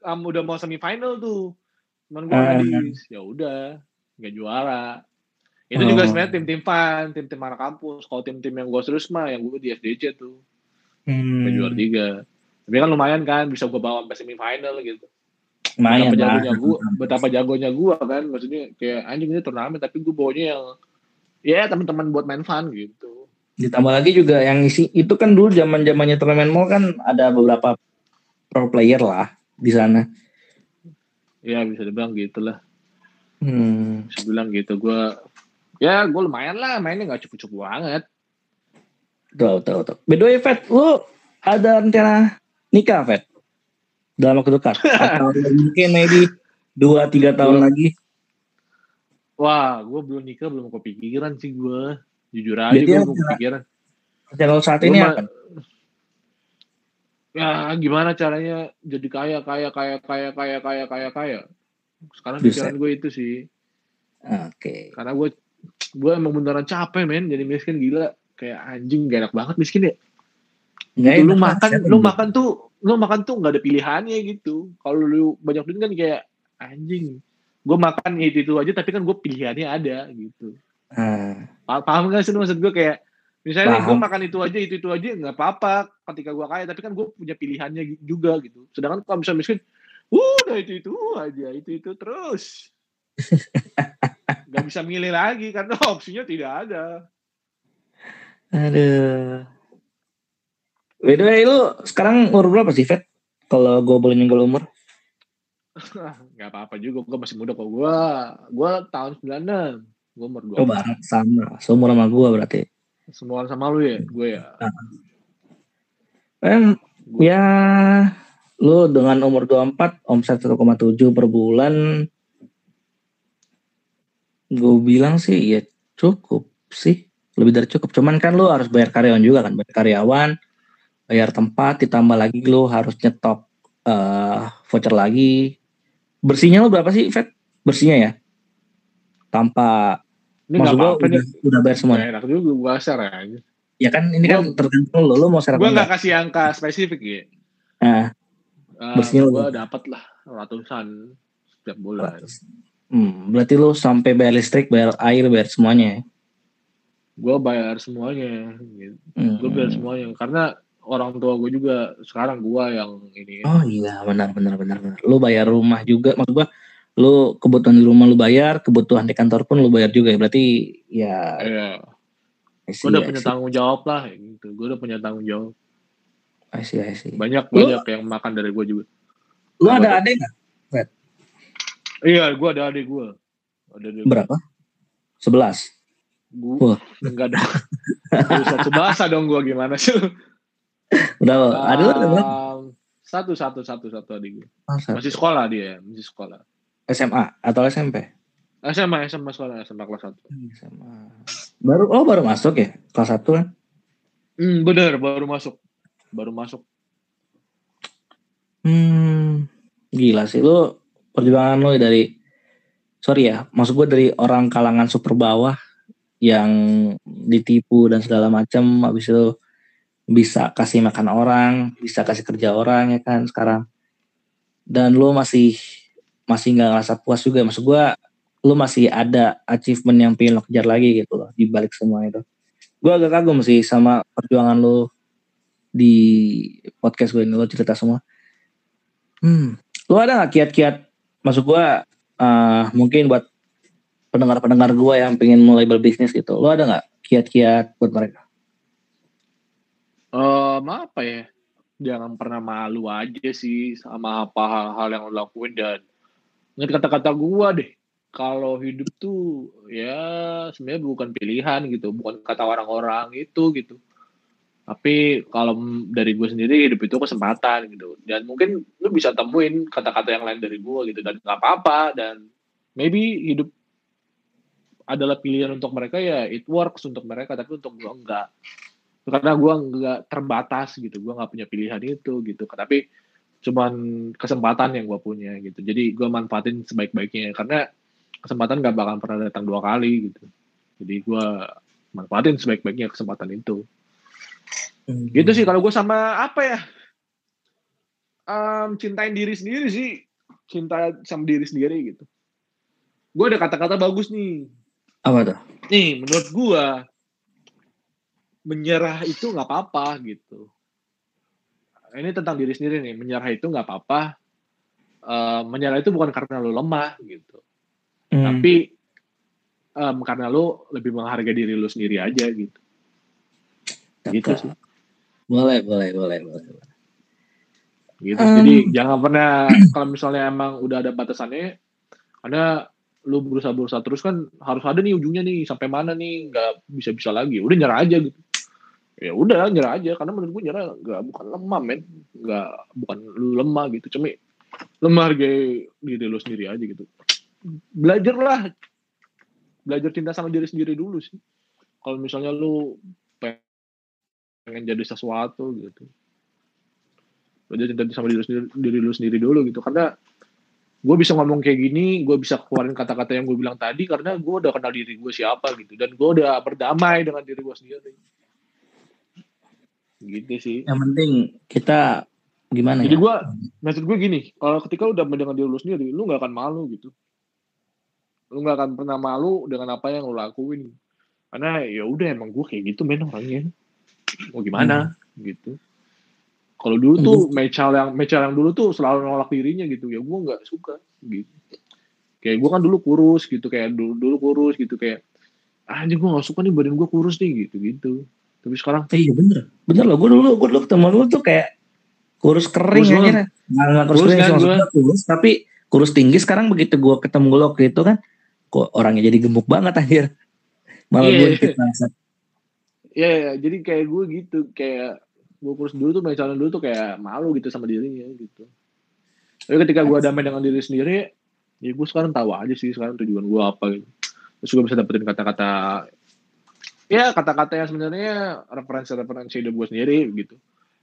um, udah mau semifinal tuh. Cuman gue Ah. nggak dis. Ya udah nggak juara itu juga Oh. sebenarnya tim-tim fun tim-tim anak kampus. Kalau tim-tim yang gue serius mah yang gue di SDC tuh. Hmm, juara tiga. Tapi kan lumayan kan bisa gue bawa sampai semifinal gitu. Lumayan betapa lah. jagonya gue betapa jagonya gue kan. Maksudnya kayak anjing ini turnamen tapi gue bawanya yang ya teman-teman buat main fun gitu. Ditambah lagi juga yang isi itu kan dulu zaman zamannya turnamen mall kan ada beberapa pro player lah di sana. Ya bisa dibilang gitu lah hmm. bisa bilang gitu. Gue ya gue lumayan lah mainnya nggak cukup-cukup banget Tuh, tuh, tuh. By the way, Fet, lu ada rencana nikah, Fet? Dalam waktu dekat? <laughs> Atau mungkin maybe 2-3 tahun lagi? Wah, gue belum nikah, belum kepikiran sih gue. Jujur aja gue belum kepikiran. Rencana saat ini apa? Ya gimana caranya jadi kaya, kaya, kaya, kaya, kaya, kaya, kaya, kaya. Sekarang pikiran gue itu sih. Oke. Karena gue gue emang beneran capek men. Jadi miskin gila. Kayak anjing gak enak banget miskin ya. Nggak Gitu, lu makan lu yang- makan tuh lu makan tuh nggak ada pilihannya gitu. Kalau lu banyak duit kan kayak anjing gue makan itu itu aja tapi kan gue pilihannya ada gitu. Pa- paham gak sih lu maksud gue kayak misalnya gue makan itu aja itu itu aja nggak apa-apa ketika gue kaya tapi kan gue punya pilihannya juga gitu. Sedangkan kalau misalnya miskin udah itu itu aja itu itu terus <laughs> nggak bisa milih lagi karena <laughs> opsinya tidak ada Aduh. By the way, lu sekarang umur berapa sih, Fet? Kalau gue boleh nyenggol umur? <laughs> nggak apa-apa juga gue masih muda kok gue gue tahun 96 gue umur Oh, 20 bareng sama. Seumur sama gue berarti. semua sama lu ya gue ya Kan, ya, lu dengan umur 24, omset 1,7 per bulan, gue bilang sih ya cukup sih. Lebih dari cukup. Cuman kan lu harus bayar karyawan juga kan. Bayar karyawan, bayar tempat, ditambah lagi lu harus nyetok eh voucher lagi. Bersihnya lu berapa sih, Fet? Bersihnya ya? Tanpa, ini maksud gue apa-apa udah, udah bayar semua. Enak juga gue share aja Ya kan ini kan tergantung lu, lu mau share apa gue nggak kasih angka spesifik ya Nah, Bersihnya lu gue dapat lah ratusan setiap bulan Hmm, berarti lu sampai bayar listrik, bayar air, bayar semuanya ya? gue bayar semuanya gitu. Hmm. gue bayar semuanya karena orang tua gue juga sekarang gue yang ini Oh iya, benar benar benar benar. Lu bayar rumah juga, maksud gua lu kebutuhan di rumah lu bayar, kebutuhan di kantor pun lu bayar juga ya. Berarti ya Iya, gue udah punya tanggung jawab lah gitu gue udah punya tanggung jawab I see, I see. banyak banyak yang makan dari gue juga Lu Apa ada adik nggak? Iya gue ada adik gue ada adik Berapa? Sebelas. gue enggak dong satu bahasa dong gue gimana sih? Udah, ada lu ada berapa? Um, satu satu satu satu adik gue satu. masih sekolah dia masih sekolah SMA atau SMP? SMA SMA sekolah SMA kelas satu SMA. Baru oh baru masuk ya kelas satu kan? hmm, bener baru masuk baru masuk Hmm, gila sih lu perjuangan lu dari sorry ya, maksud gue dari orang kalangan super bawah yang ditipu dan segala macam, habis itu bisa kasih makan orang, bisa kasih kerja orang ya kan sekarang. Dan lu masih masih nggak ngerasa puas juga, maksud gue lu masih ada achievement yang pengen lo kejar lagi gitu loh di balik semua itu. Gue agak kagum sih sama perjuangan lu di podcast gue ini lo cerita semua. Hmm. Lu ada gak kiat-kiat masuk gua eh, mungkin buat pendengar-pendengar gua yang pengen mulai berbisnis gitu. Lu ada nggak kiat-kiat buat mereka? um, apa ya jangan pernah malu aja sih sama apa hal-hal yang lo lakuin dan ingat kata-kata gua deh kalau hidup tuh ya sebenarnya bukan pilihan gitu bukan kata orang-orang itu gitu tapi kalau dari gue sendiri hidup itu kesempatan gitu. Dan mungkin lu bisa temuin kata-kata yang lain dari gue gitu. Dan nggak apa-apa. Dan maybe hidup adalah pilihan untuk mereka ya it works untuk mereka. Tapi untuk gue enggak karena gue nggak terbatas gitu. Gue nggak punya pilihan itu gitu. Tapi cuman kesempatan yang gue punya gitu. Jadi gue manfaatin sebaik-baiknya. Karena kesempatan gak bakal pernah datang dua kali gitu. Jadi gue manfaatin sebaik-baiknya kesempatan itu gitu sih kalau gue sama apa ya? Em, cintain diri sendiri sih. Cinta sama diri sendiri gitu. Gue ada kata-kata bagus nih. Apa tuh? nih menurut gue menyerah itu nggak apa-apa gitu. Ini tentang diri sendiri nih menyerah itu nggak apa-apa. Eh, menyerah itu bukan karena lo lemah gitu. Hmm. tapi em, karena lo lebih menghargai diri lo sendiri aja gitu. Gitu sih Boleh, boleh, boleh, boleh. gitu. Em. jadi jangan pernah kalau misalnya emang udah ada batasannya karena lu berusaha berusaha terus kan harus ada nih ujungnya nih sampai mana nih nggak bisa bisa lagi. Udah nyerah aja gitu. Ya udah nyerah aja karena menurut gue nyerah nggak bukan lemah men. Nggak bukan lu lemah gitu cuma lemah hargai diri lu sendiri aja gitu. Belajarlah. Belajar cinta sama diri sendiri dulu sih. Kalau misalnya lu pengen jadi sesuatu gitu. Belajar cinta sama diri sendiri diri lu sendiri dulu gitu. Karena gue bisa ngomong kayak gini gue bisa keluarin kata-kata yang gue bilang tadi karena gue udah kenal diri gue siapa gitu. Dan gue udah berdamai dengan diri gue sendiri. Gitu sih. Yang penting kita gimana jadi ya? gue maksud gue gini kalau ketika lu udah dengan diri lu sendiri lu nggak akan malu gitu. Lu nggak akan pernah malu dengan apa yang lu lakuin. Karena ya udah emang gue kayak gitu men orangnya mau gimana? Gitu. Kalau dulu tuh Mecal yang Mecal yang dulu tuh selalu nolak dirinya gitu. Ya gue nggak suka gitu. Kayak gue kan dulu kurus gitu kayak dulu dulu kurus gitu kayak ah gue nggak suka nih badan gue kurus nih gitu gitu. Tapi sekarang iya bener. Bener loh gue dulu gue dulu ketemu lu tuh kayak kurus kering Kurus aja nggak nggak kurus, Kurus kering kan kurus tapi kurus tinggi sekarang begitu gue ketemu lu waktu itu kan kok orangnya jadi gemuk banget anjir <laughs> malah Iya, gue iya. kita ya ya, jadi kayak gue gitu kayak gue kurus dulu tuh Mecal dulu tuh kayak malu gitu sama dirinya gitu. Tapi ketika gue damai dengan diri sendiri ya gue sekarang tahu aja sih sekarang tujuan gue apa gitu. Terus gue bisa dapetin kata-kata ya kata-kata yang sebenarnya referensi-referensi hidup gue sendiri gitu.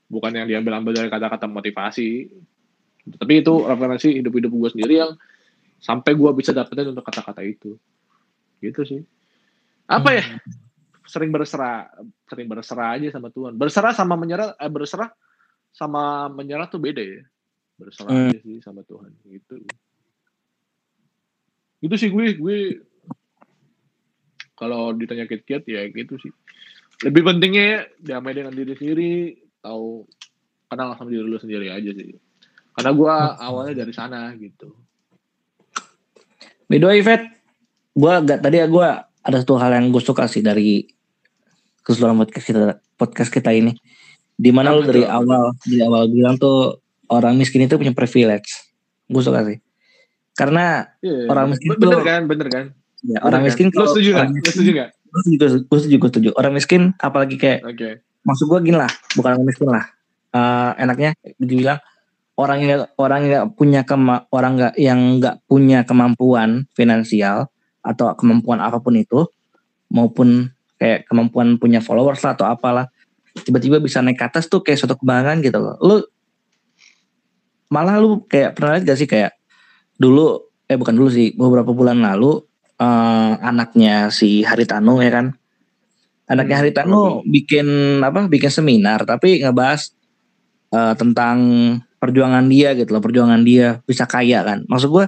Bukan yang diambil-ambil dari kata-kata motivasi. Tapi itu referensi hidup-hidup gue sendiri yang sampai gue bisa dapetin untuk kata-kata itu. Gitu sih. Apa ya sering berserah sering berserah aja sama Tuhan. Berserah sama menyerah eh, berserah sama menyerah tuh beda ya. Berserah Hmm. aja sih sama Tuhan gitu. Itu sih gue gue kalau ditanya kiat-kiat ya gitu sih. Lebih pentingnya damai dengan diri sendiri tahu kenal sama diri lu sendiri aja sih. Karena gue awalnya dari sana gitu. By the way, Vet, gue gak tadi ya gue ada satu hal yang gue suka sih dari keseluruhan podcast kita podcast kita ini. Di mana lu Apa dari awal dari awal bilang tuh orang miskin itu punya privilege. Gue suka sih. Karena Iya, Orang miskin bener tuh- kan bener kan ya, orang Bener miskin kan? lo setuju miskin, setuju nggak gue setuju, gue setuju, gue setuju. Orang miskin apalagi kayak oke maksud gue gini lah, bukan orang miskin lah. Eh, enaknya dibilang orang yang orang nggak punya kema, orang nggak yang nggak punya kemampuan finansial atau kemampuan apa pun itu maupun kayak kemampuan punya followers lah atau apalah tiba-tiba bisa naik ke atas tuh kayak suatu kebanggaan gitu loh. Lu malah lu kayak pernah lihat gak sih kayak dulu eh bukan dulu sih beberapa bulan lalu eh, anaknya si Haritano ya kan? Anaknya Hmm, Haritano bikin apa bikin seminar tapi ngebahas eh, tentang perjuangan dia gitu loh perjuangan dia bisa kaya kan. Maksud gue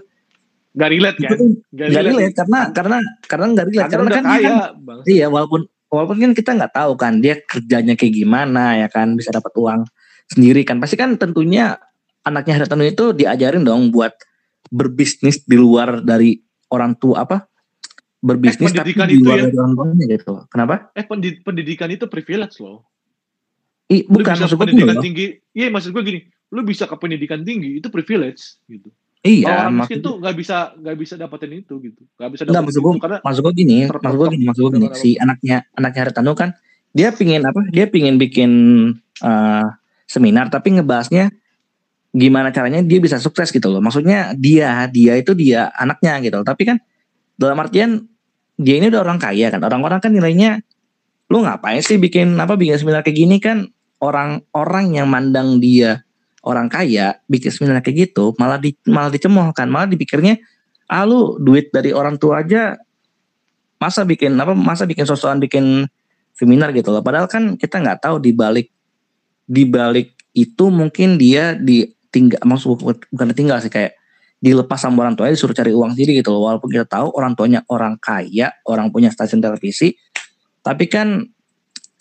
nggak relate kan? Itu nggak nggak relate. karena karena karena nggak relate. Karena karena kan kaya kan iya walaupun walaupun kan kita nggak tahu kan dia kerjanya kayak gimana ya kan bisa dapat uang sendiri kan. Pasti kan tentunya anaknya Haritano itu diajarin dong buat berbisnis di luar dari orang tua apa? Berbisnis tapi pendidikan di itu luar ya? dari orang tuanya gitu. Kenapa? Eh pendi- pendidikan itu privilege loh. Lu bukan bisa maksud gue pendidikan tinggi. Iya maksud gue gini. Lu bisa ke pendidikan tinggi itu privilege gitu iya orang maksud tuh nggak bisa nggak bisa dapetin itu gitu. Nggak bisa dapetin maksud gue itu karena maksud gue gini maksud gue gini maksud gue gini. Si anaknya anaknya Haritano kan dia pingin apa dia pingin bikin eh, seminar tapi ngebahasnya gimana caranya dia bisa sukses gitu loh. Maksudnya dia dia itu dia anaknya gitu loh. tapi kan dalam artian dia ini udah orang kaya kan. Orang-orang kan nilainya lu ngapain sih bikin apa bikin seminar kayak gini? Kan orang-orang yang mandang dia orang kaya bikin seminar kayak gitu malah di malah dicemooh kan malah dipikirnya ah lu duit dari orang tua aja masa bikin apa masa bikin sosokan bikin seminar gitu loh. Padahal kan kita nggak tahu di balik di balik itu mungkin dia ditinggal maksud bukan ditinggal sih kayak dilepas sama orang tuanya disuruh cari uang sendiri gitu loh. Walaupun kita tahu orang tuanya orang kaya orang punya stasiun televisi tapi kan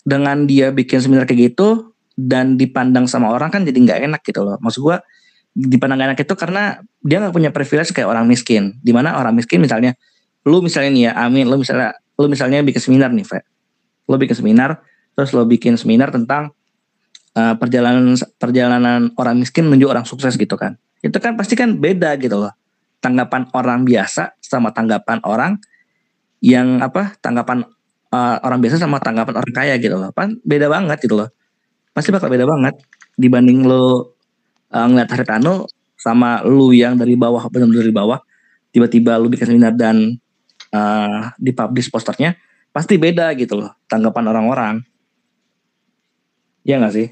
dengan dia bikin seminar kayak gitu dan dipandang sama orang kan jadi nggak enak gitu loh. Maksud gua dipandang nggak enak itu karena dia nggak punya privilege kayak orang miskin. Di mana orang miskin misalnya lu misalnya nih ya amin lu misalnya lu misalnya bikin seminar nih Fe. lu bikin seminar terus lu bikin seminar tentang uh, perjalanan perjalanan orang miskin menuju orang sukses gitu kan. Itu kan pasti kan beda gitu loh. Tanggapan orang biasa sama tanggapan orang yang apa tanggapan uh, orang biasa sama tanggapan orang kaya gitu loh. Kan beda banget gitu loh pasti bakal beda banget dibanding lo uh, ngeliat Haritano sama lu yang dari bawah benar dari bawah tiba-tiba lu bikin seminar dan uh, dipublish posternya pasti beda gitu loh tanggapan orang-orang. Ya nggak sih?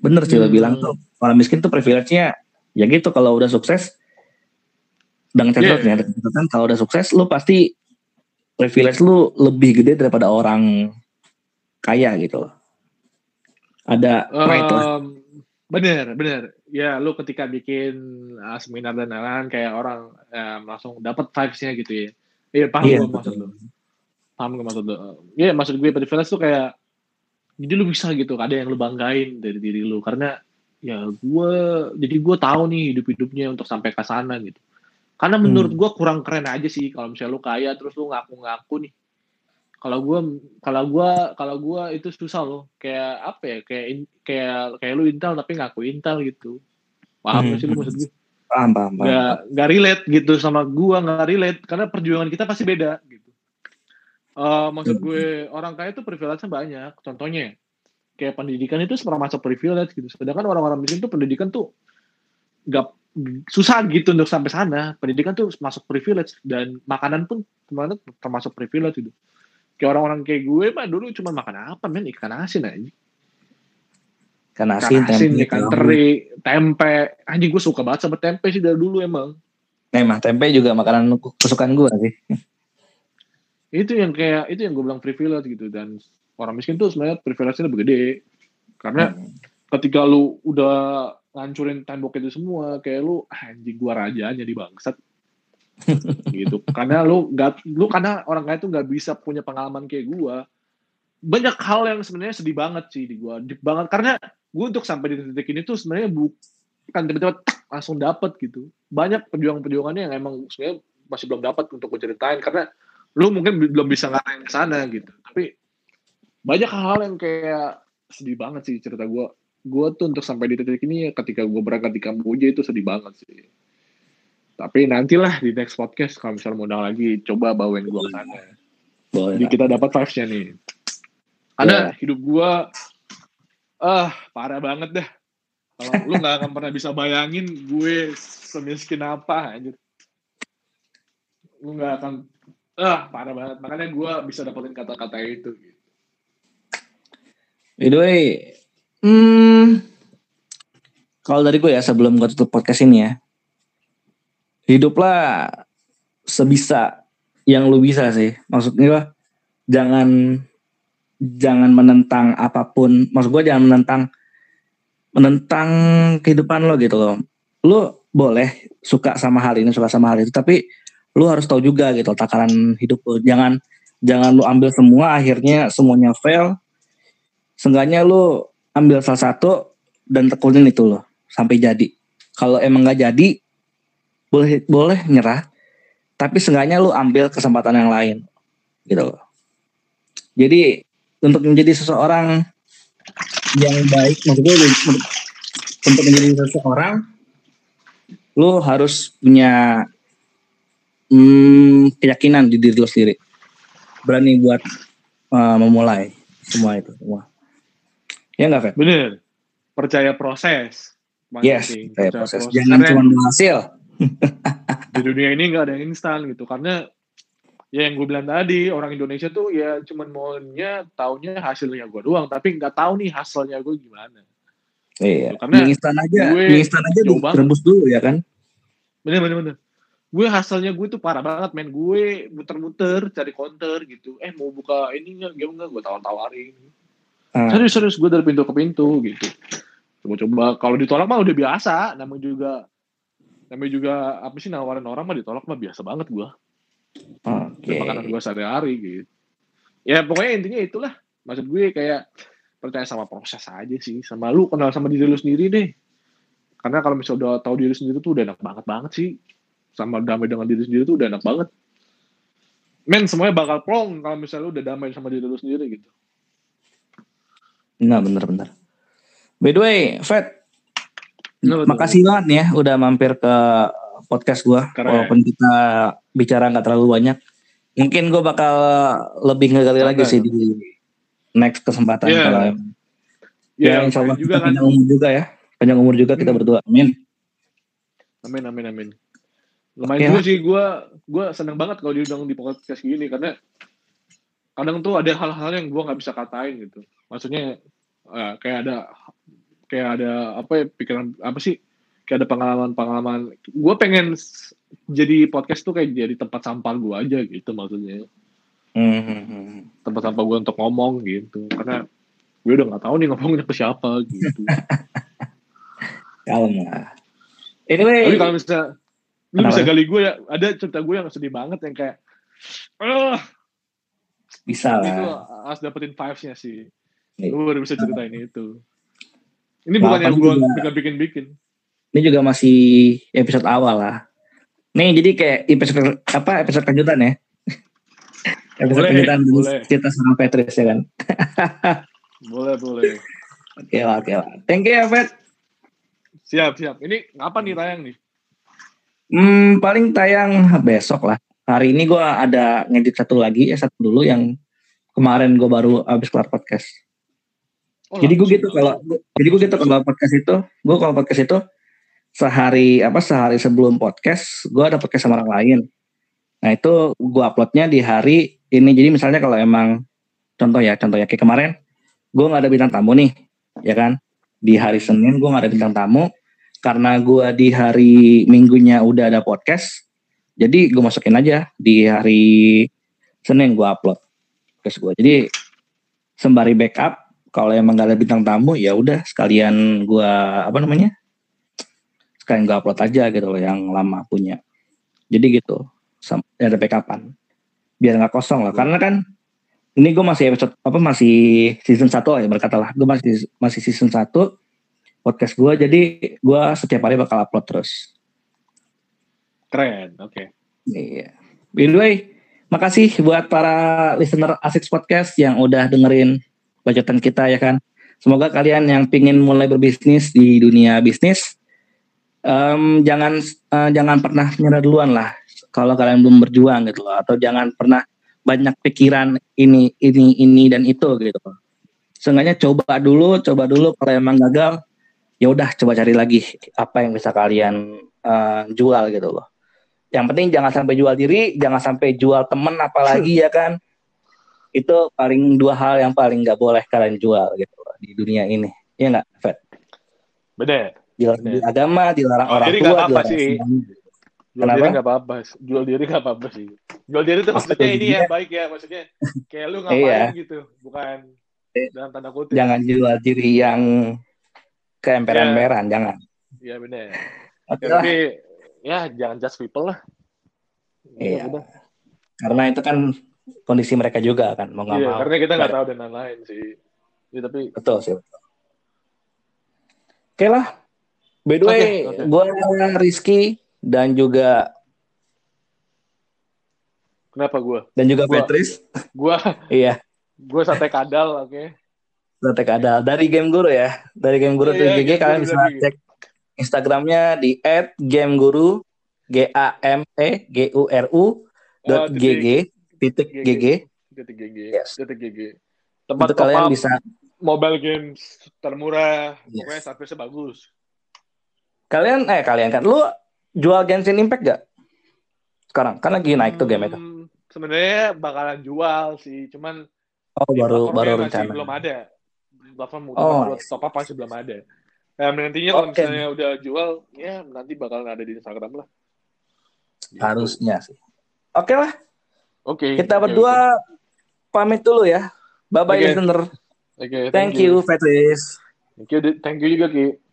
Bener sih lo Hmm. bilang tuh orang miskin tuh privilege-nya ya gitu kalau udah sukses dengan catatan Yeah. catatan kalau udah sukses lu pasti privilege lu lebih gede daripada orang kaya gitu loh. Ada. Em, bener bener. Ya lu ketika bikin uh, seminar dan lain-lain kayak orang em, langsung dapat vibes-nya gitu ya. Iya paham Iya, gue maksud lu. Paham gue maksud lu. Iya maksud gue privilege tuh kayak jadi lu bisa gitu ada yang lu banggain dari diri lu. Karena ya gue jadi gue tahu nih hidup hidupnya untuk sampai ke sana gitu. Karena menurut Hmm. gue kurang keren aja sih kalau misalnya lu kaya terus lu ngaku-ngaku nih kalau gue kalau gue kalau gue itu susah loh. Kayak apa ya? Kayak in- kayak kayak lu intel tapi ngaku intel gitu. Paham Hmm. sih lu maksud gue Paham, paham, nggak nggak relate gitu sama gue nggak relate. Karena perjuangan kita pasti beda gitu. Eh, maksud Hmm. gue orang kaya itu privilege banyak. Contohnya kayak pendidikan itu termasuk privilege gitu. Sedangkan orang-orang miskin tuh pendidikan tuh nggak susah gitu untuk sampai sana. Pendidikan tuh masuk privilege dan makanan pun termasuk privilege gitu kayak orang-orang kayak gue mah dulu cuma makan apa men? Ikan asin aja Ikan ikan asin, asin tempe, ikan teri tempe. Anjing gue suka banget sama tempe sih dari dulu emang. Emang tempe juga makanan kesukaan gue sih. itu yang kayak itu yang gue bilang privilege gitu. Dan orang miskin tuh sebenarnya privilege-nya lebih gede. Karena Hmm. ketika lu udah ngancurin tembok itu semua kayak lu "Ah, anjing gua raja jadi bangsat gitu. Karena lu nggak lu karena orang kaya tuh nggak bisa punya pengalaman kayak gua. Banyak hal yang sebenarnya sedih banget sih di gua. Deep banget. Karena gue untuk sampai di titik ini tuh sebenarnya bukan tiba-tiba langsung dapet gitu. Banyak perjuangan-perjuangannya yang emang sebenarnya masih belum dapat untuk gue ceritain. Karena lu mungkin belum bisa ngarahin ke sana gitu. Tapi banyak hal yang kayak sedih banget sih cerita gue gue tuh untuk sampai di titik ini ya ketika gue berangkat di Kamboja itu sedih banget sih tapi nantilah di next podcast kalau misalnya mau undang lagi coba bawain gue ke sana. Boleh. jadi kita dapat vibes-nya nih. Karena hidup gue ah parah banget dah. Kalau lu nggak akan pernah bisa bayangin gue semiskin apa anjir. Lu nggak akan ah parah banget. Makanya gue bisa dapetin kata-kata itu By the way, hmm, kalau dari gue ya sebelum gue tutup podcast ini ya, hiduplah sebisa yang lu bisa sih. Maksudnya jangan jangan menentang apa pun. Maksud gue jangan menentang menentang kehidupan lo gitu loh. Lu boleh suka sama hal ini, suka sama hal itu, tapi lu harus tahu juga gitu takaran hidup lu. Jangan jangan lu ambil semua akhirnya semuanya fail seenggaknya lu ambil salah satu dan tekunin itu loh sampai jadi. Kalau emang nggak jadi, boleh boleh nyerah. Tapi seenggaknya lu ambil kesempatan yang lain, gitu loh. Jadi untuk menjadi seseorang yang baik, maksud gue untuk- menjadi seseorang, lu harus punya hmm, keyakinan di diri lu sendiri, berani buat uh, memulai semua itu semua. Ya nggak, Fet? bener percaya proses Yes, percaya proses. proses. Jangan cuma berhasil. <laughs> di dunia ini nggak ada yang instan gitu. Karena ya yang gue bilang tadi orang Indonesia tuh ya cuman maunya taunya hasilnya gue doang. Tapi nggak tahu nih hasilnya gue gimana. Iya. Karena Mie instan aja, gue instan aja banget. direbus dulu ya kan? bener bener bener. Gue hasilnya gue tuh parah banget men. Gue muter-muter cari counter gitu. Eh mau buka ini nggak game nggak? Gue tawar-tawarin. Ah, serius serius gue dari pintu ke pintu gitu. Coba-coba. Kalau ditolak mah udah biasa. Namanya juga namanya juga apa sih nawarin orang mah ditolak mah biasa banget gue Oke. makanan gue sehari-hari gitu. Ya pokoknya intinya itulah. Maksud gue kayak percaya sama proses aja sih. Sama lu kenal sama diri lu sendiri deh. Karena kalau misalnya udah tahu diri sendiri tuh udah enak banget banget sih. Sama damai dengan diri sendiri tuh udah enak banget. Men semuanya bakal plong kalau misalnya lu udah damai sama diri lu sendiri gitu. Nah, bener-bener. By the way, Fred, Bener. makasih banget nih ya udah mampir ke podcast gua. Keren. Walaupun kita bicara nggak terlalu banyak, mungkin gua bakal lebih ngegali lagi sih di next kesempatan Iya. kalau ya, ya, insya Allah juga kan panjang umur juga ya, panjang umur juga kita Hmm. berdua. Amin. amin amin amin lumayan Oke juga sih gue gue seneng banget kalau diundang di podcast gini karena kadang tuh ada hal-hal yang gue nggak bisa katain gitu maksudnya eh, kayak ada kayak ada apa ya pikiran apa sih kayak ada pengalaman-pengalaman. Gue pengen jadi podcast tuh kayak jadi tempat sampah gue aja gitu maksudnya. Hmm, hmm, hmm. tempat sampah gue untuk ngomong gitu. Karena gue udah nggak tahu nih ngomongnya ke siapa gitu. <laughs> Kalem lah. Anyway, tapi kalau misalnya lu bisa gali gue ya ada cerita gue yang sedih banget yang kayak ah bisa lah. harus dapetin vibes-nya sih. Iya. lu baru bisa ceritain itu ini Nah, bukan yang apa gue juga- bikin bikin bikin Ini juga masih episode awal lah. Nih jadi kayak episode apa episode kejutan ya. <laughs> episode Boleh, kejutan boleh. cerita sama Petrus ya kan. boleh boleh Oke lah, oke lah. Thank you ya, Pet. siap siap ini kapan nih tayang nih Hmm, paling tayang besok lah. Hari ini gua ada ngedit satu lagi, ya satu dulu yang kemarin gue baru habis kelar podcast. Oh, jadi gue gitu kalau, jadi gue gitu kalau podcast itu, gue kalau podcast itu sehari apa sehari sebelum podcast, gue ada podcast sama orang lain. Nah itu gue uploadnya di hari ini. Jadi misalnya kalau emang contoh ya, contoh ya kayak kemarin, gue nggak ada bintang tamu nih, ya kan? Di hari Senin gue nggak ada bintang tamu, karena gue di hari Minggunya udah ada podcast, jadi gue masukin aja di hari Senin gue upload podcast gue. Jadi sembari backup, kalau emang gak ada bintang tamu ya udah sekalian gue apa namanya, sekalian gue upload aja gitu loh yang lama punya. Jadi gitu, sam- ada backupan biar nggak kosong lah. Karena kan ini gue masih episode apa masih season 1 lah ya berkata lah. Gue masih masih season 1 podcast gue jadi gue setiap hari bakal upload terus. keren oke Iya. By the way, makasih buat para listener Asik Podcast yang udah dengerin bacotan kita ya kan. Semoga kalian yang pingin mulai berbisnis di dunia bisnis, em, jangan eh, jangan pernah nyerah duluan lah. Kalau kalian belum berjuang gitu loh, atau jangan pernah banyak pikiran ini ini ini dan itu gitu. Seenggaknya coba dulu, coba dulu. Kalau emang gagal, ya udah coba cari lagi apa yang bisa kalian eh, jual gitu loh yang penting jangan sampai jual diri, jangan sampai jual temen apalagi ya kan. Itu paling dua hal yang paling nggak boleh kalian jual gitu di dunia ini. Iya nggak, Fed? bener Dilarang Bener. di agama, dilarang Oh, orang jadi tua, apa-apa dilarang sih. jual Kenapa? diri nggak apa-apa jual diri nggak apa-apa sih jual diri tuh maksudnya Maksudnya ini ya baik ya maksudnya kayak lu ngapain Iya. gitu bukan Eh, dalam tanda kutip Jangan jual diri yang keemperan-emperan, jangan. iya bener Oke ya, tapi ya jangan judge people lah Iya. udah. karena itu kan kondisi mereka juga kan, mau nggak Iya, mau. karena kita nggak tahu dan lain-lain sih ya, tapi Betul sih. betul. Oke lah. By the way, Oke, oke. gue Rizky dan juga kenapa gue dan juga Gua- Petris. gue <laughs> Iya. gue sate kadal oke Letek ada dari game guru ya dari game guru Iya, GG Game kalian bisa lagi. cek Instagramnya di @gameguru g a m e g u r u dot Oh, g g titik GG. g. G detik GG Yes. detik GG tempat itu kalian up bisa mobile games termurah Yes. pokoknya service bagus. Kalian eh kalian kan lu jual Genshin Impact gak sekarang kan lagi naik tuh game itu Hmm, sebenarnya bakalan jual sih cuman oh baru baru masih rencana. belum ada. Platform Oh, buat top up masih belum ada. Nah, nantinya kalau Oke. misalnya udah jual, ya nanti bakalan ada di Instagram lah. Harusnya sih. Oke lah Oke. kita oke, berdua pamit dulu ya bye bye Oke. listener oke. Oke, thank you Petris Thank you, thank you juga Ki.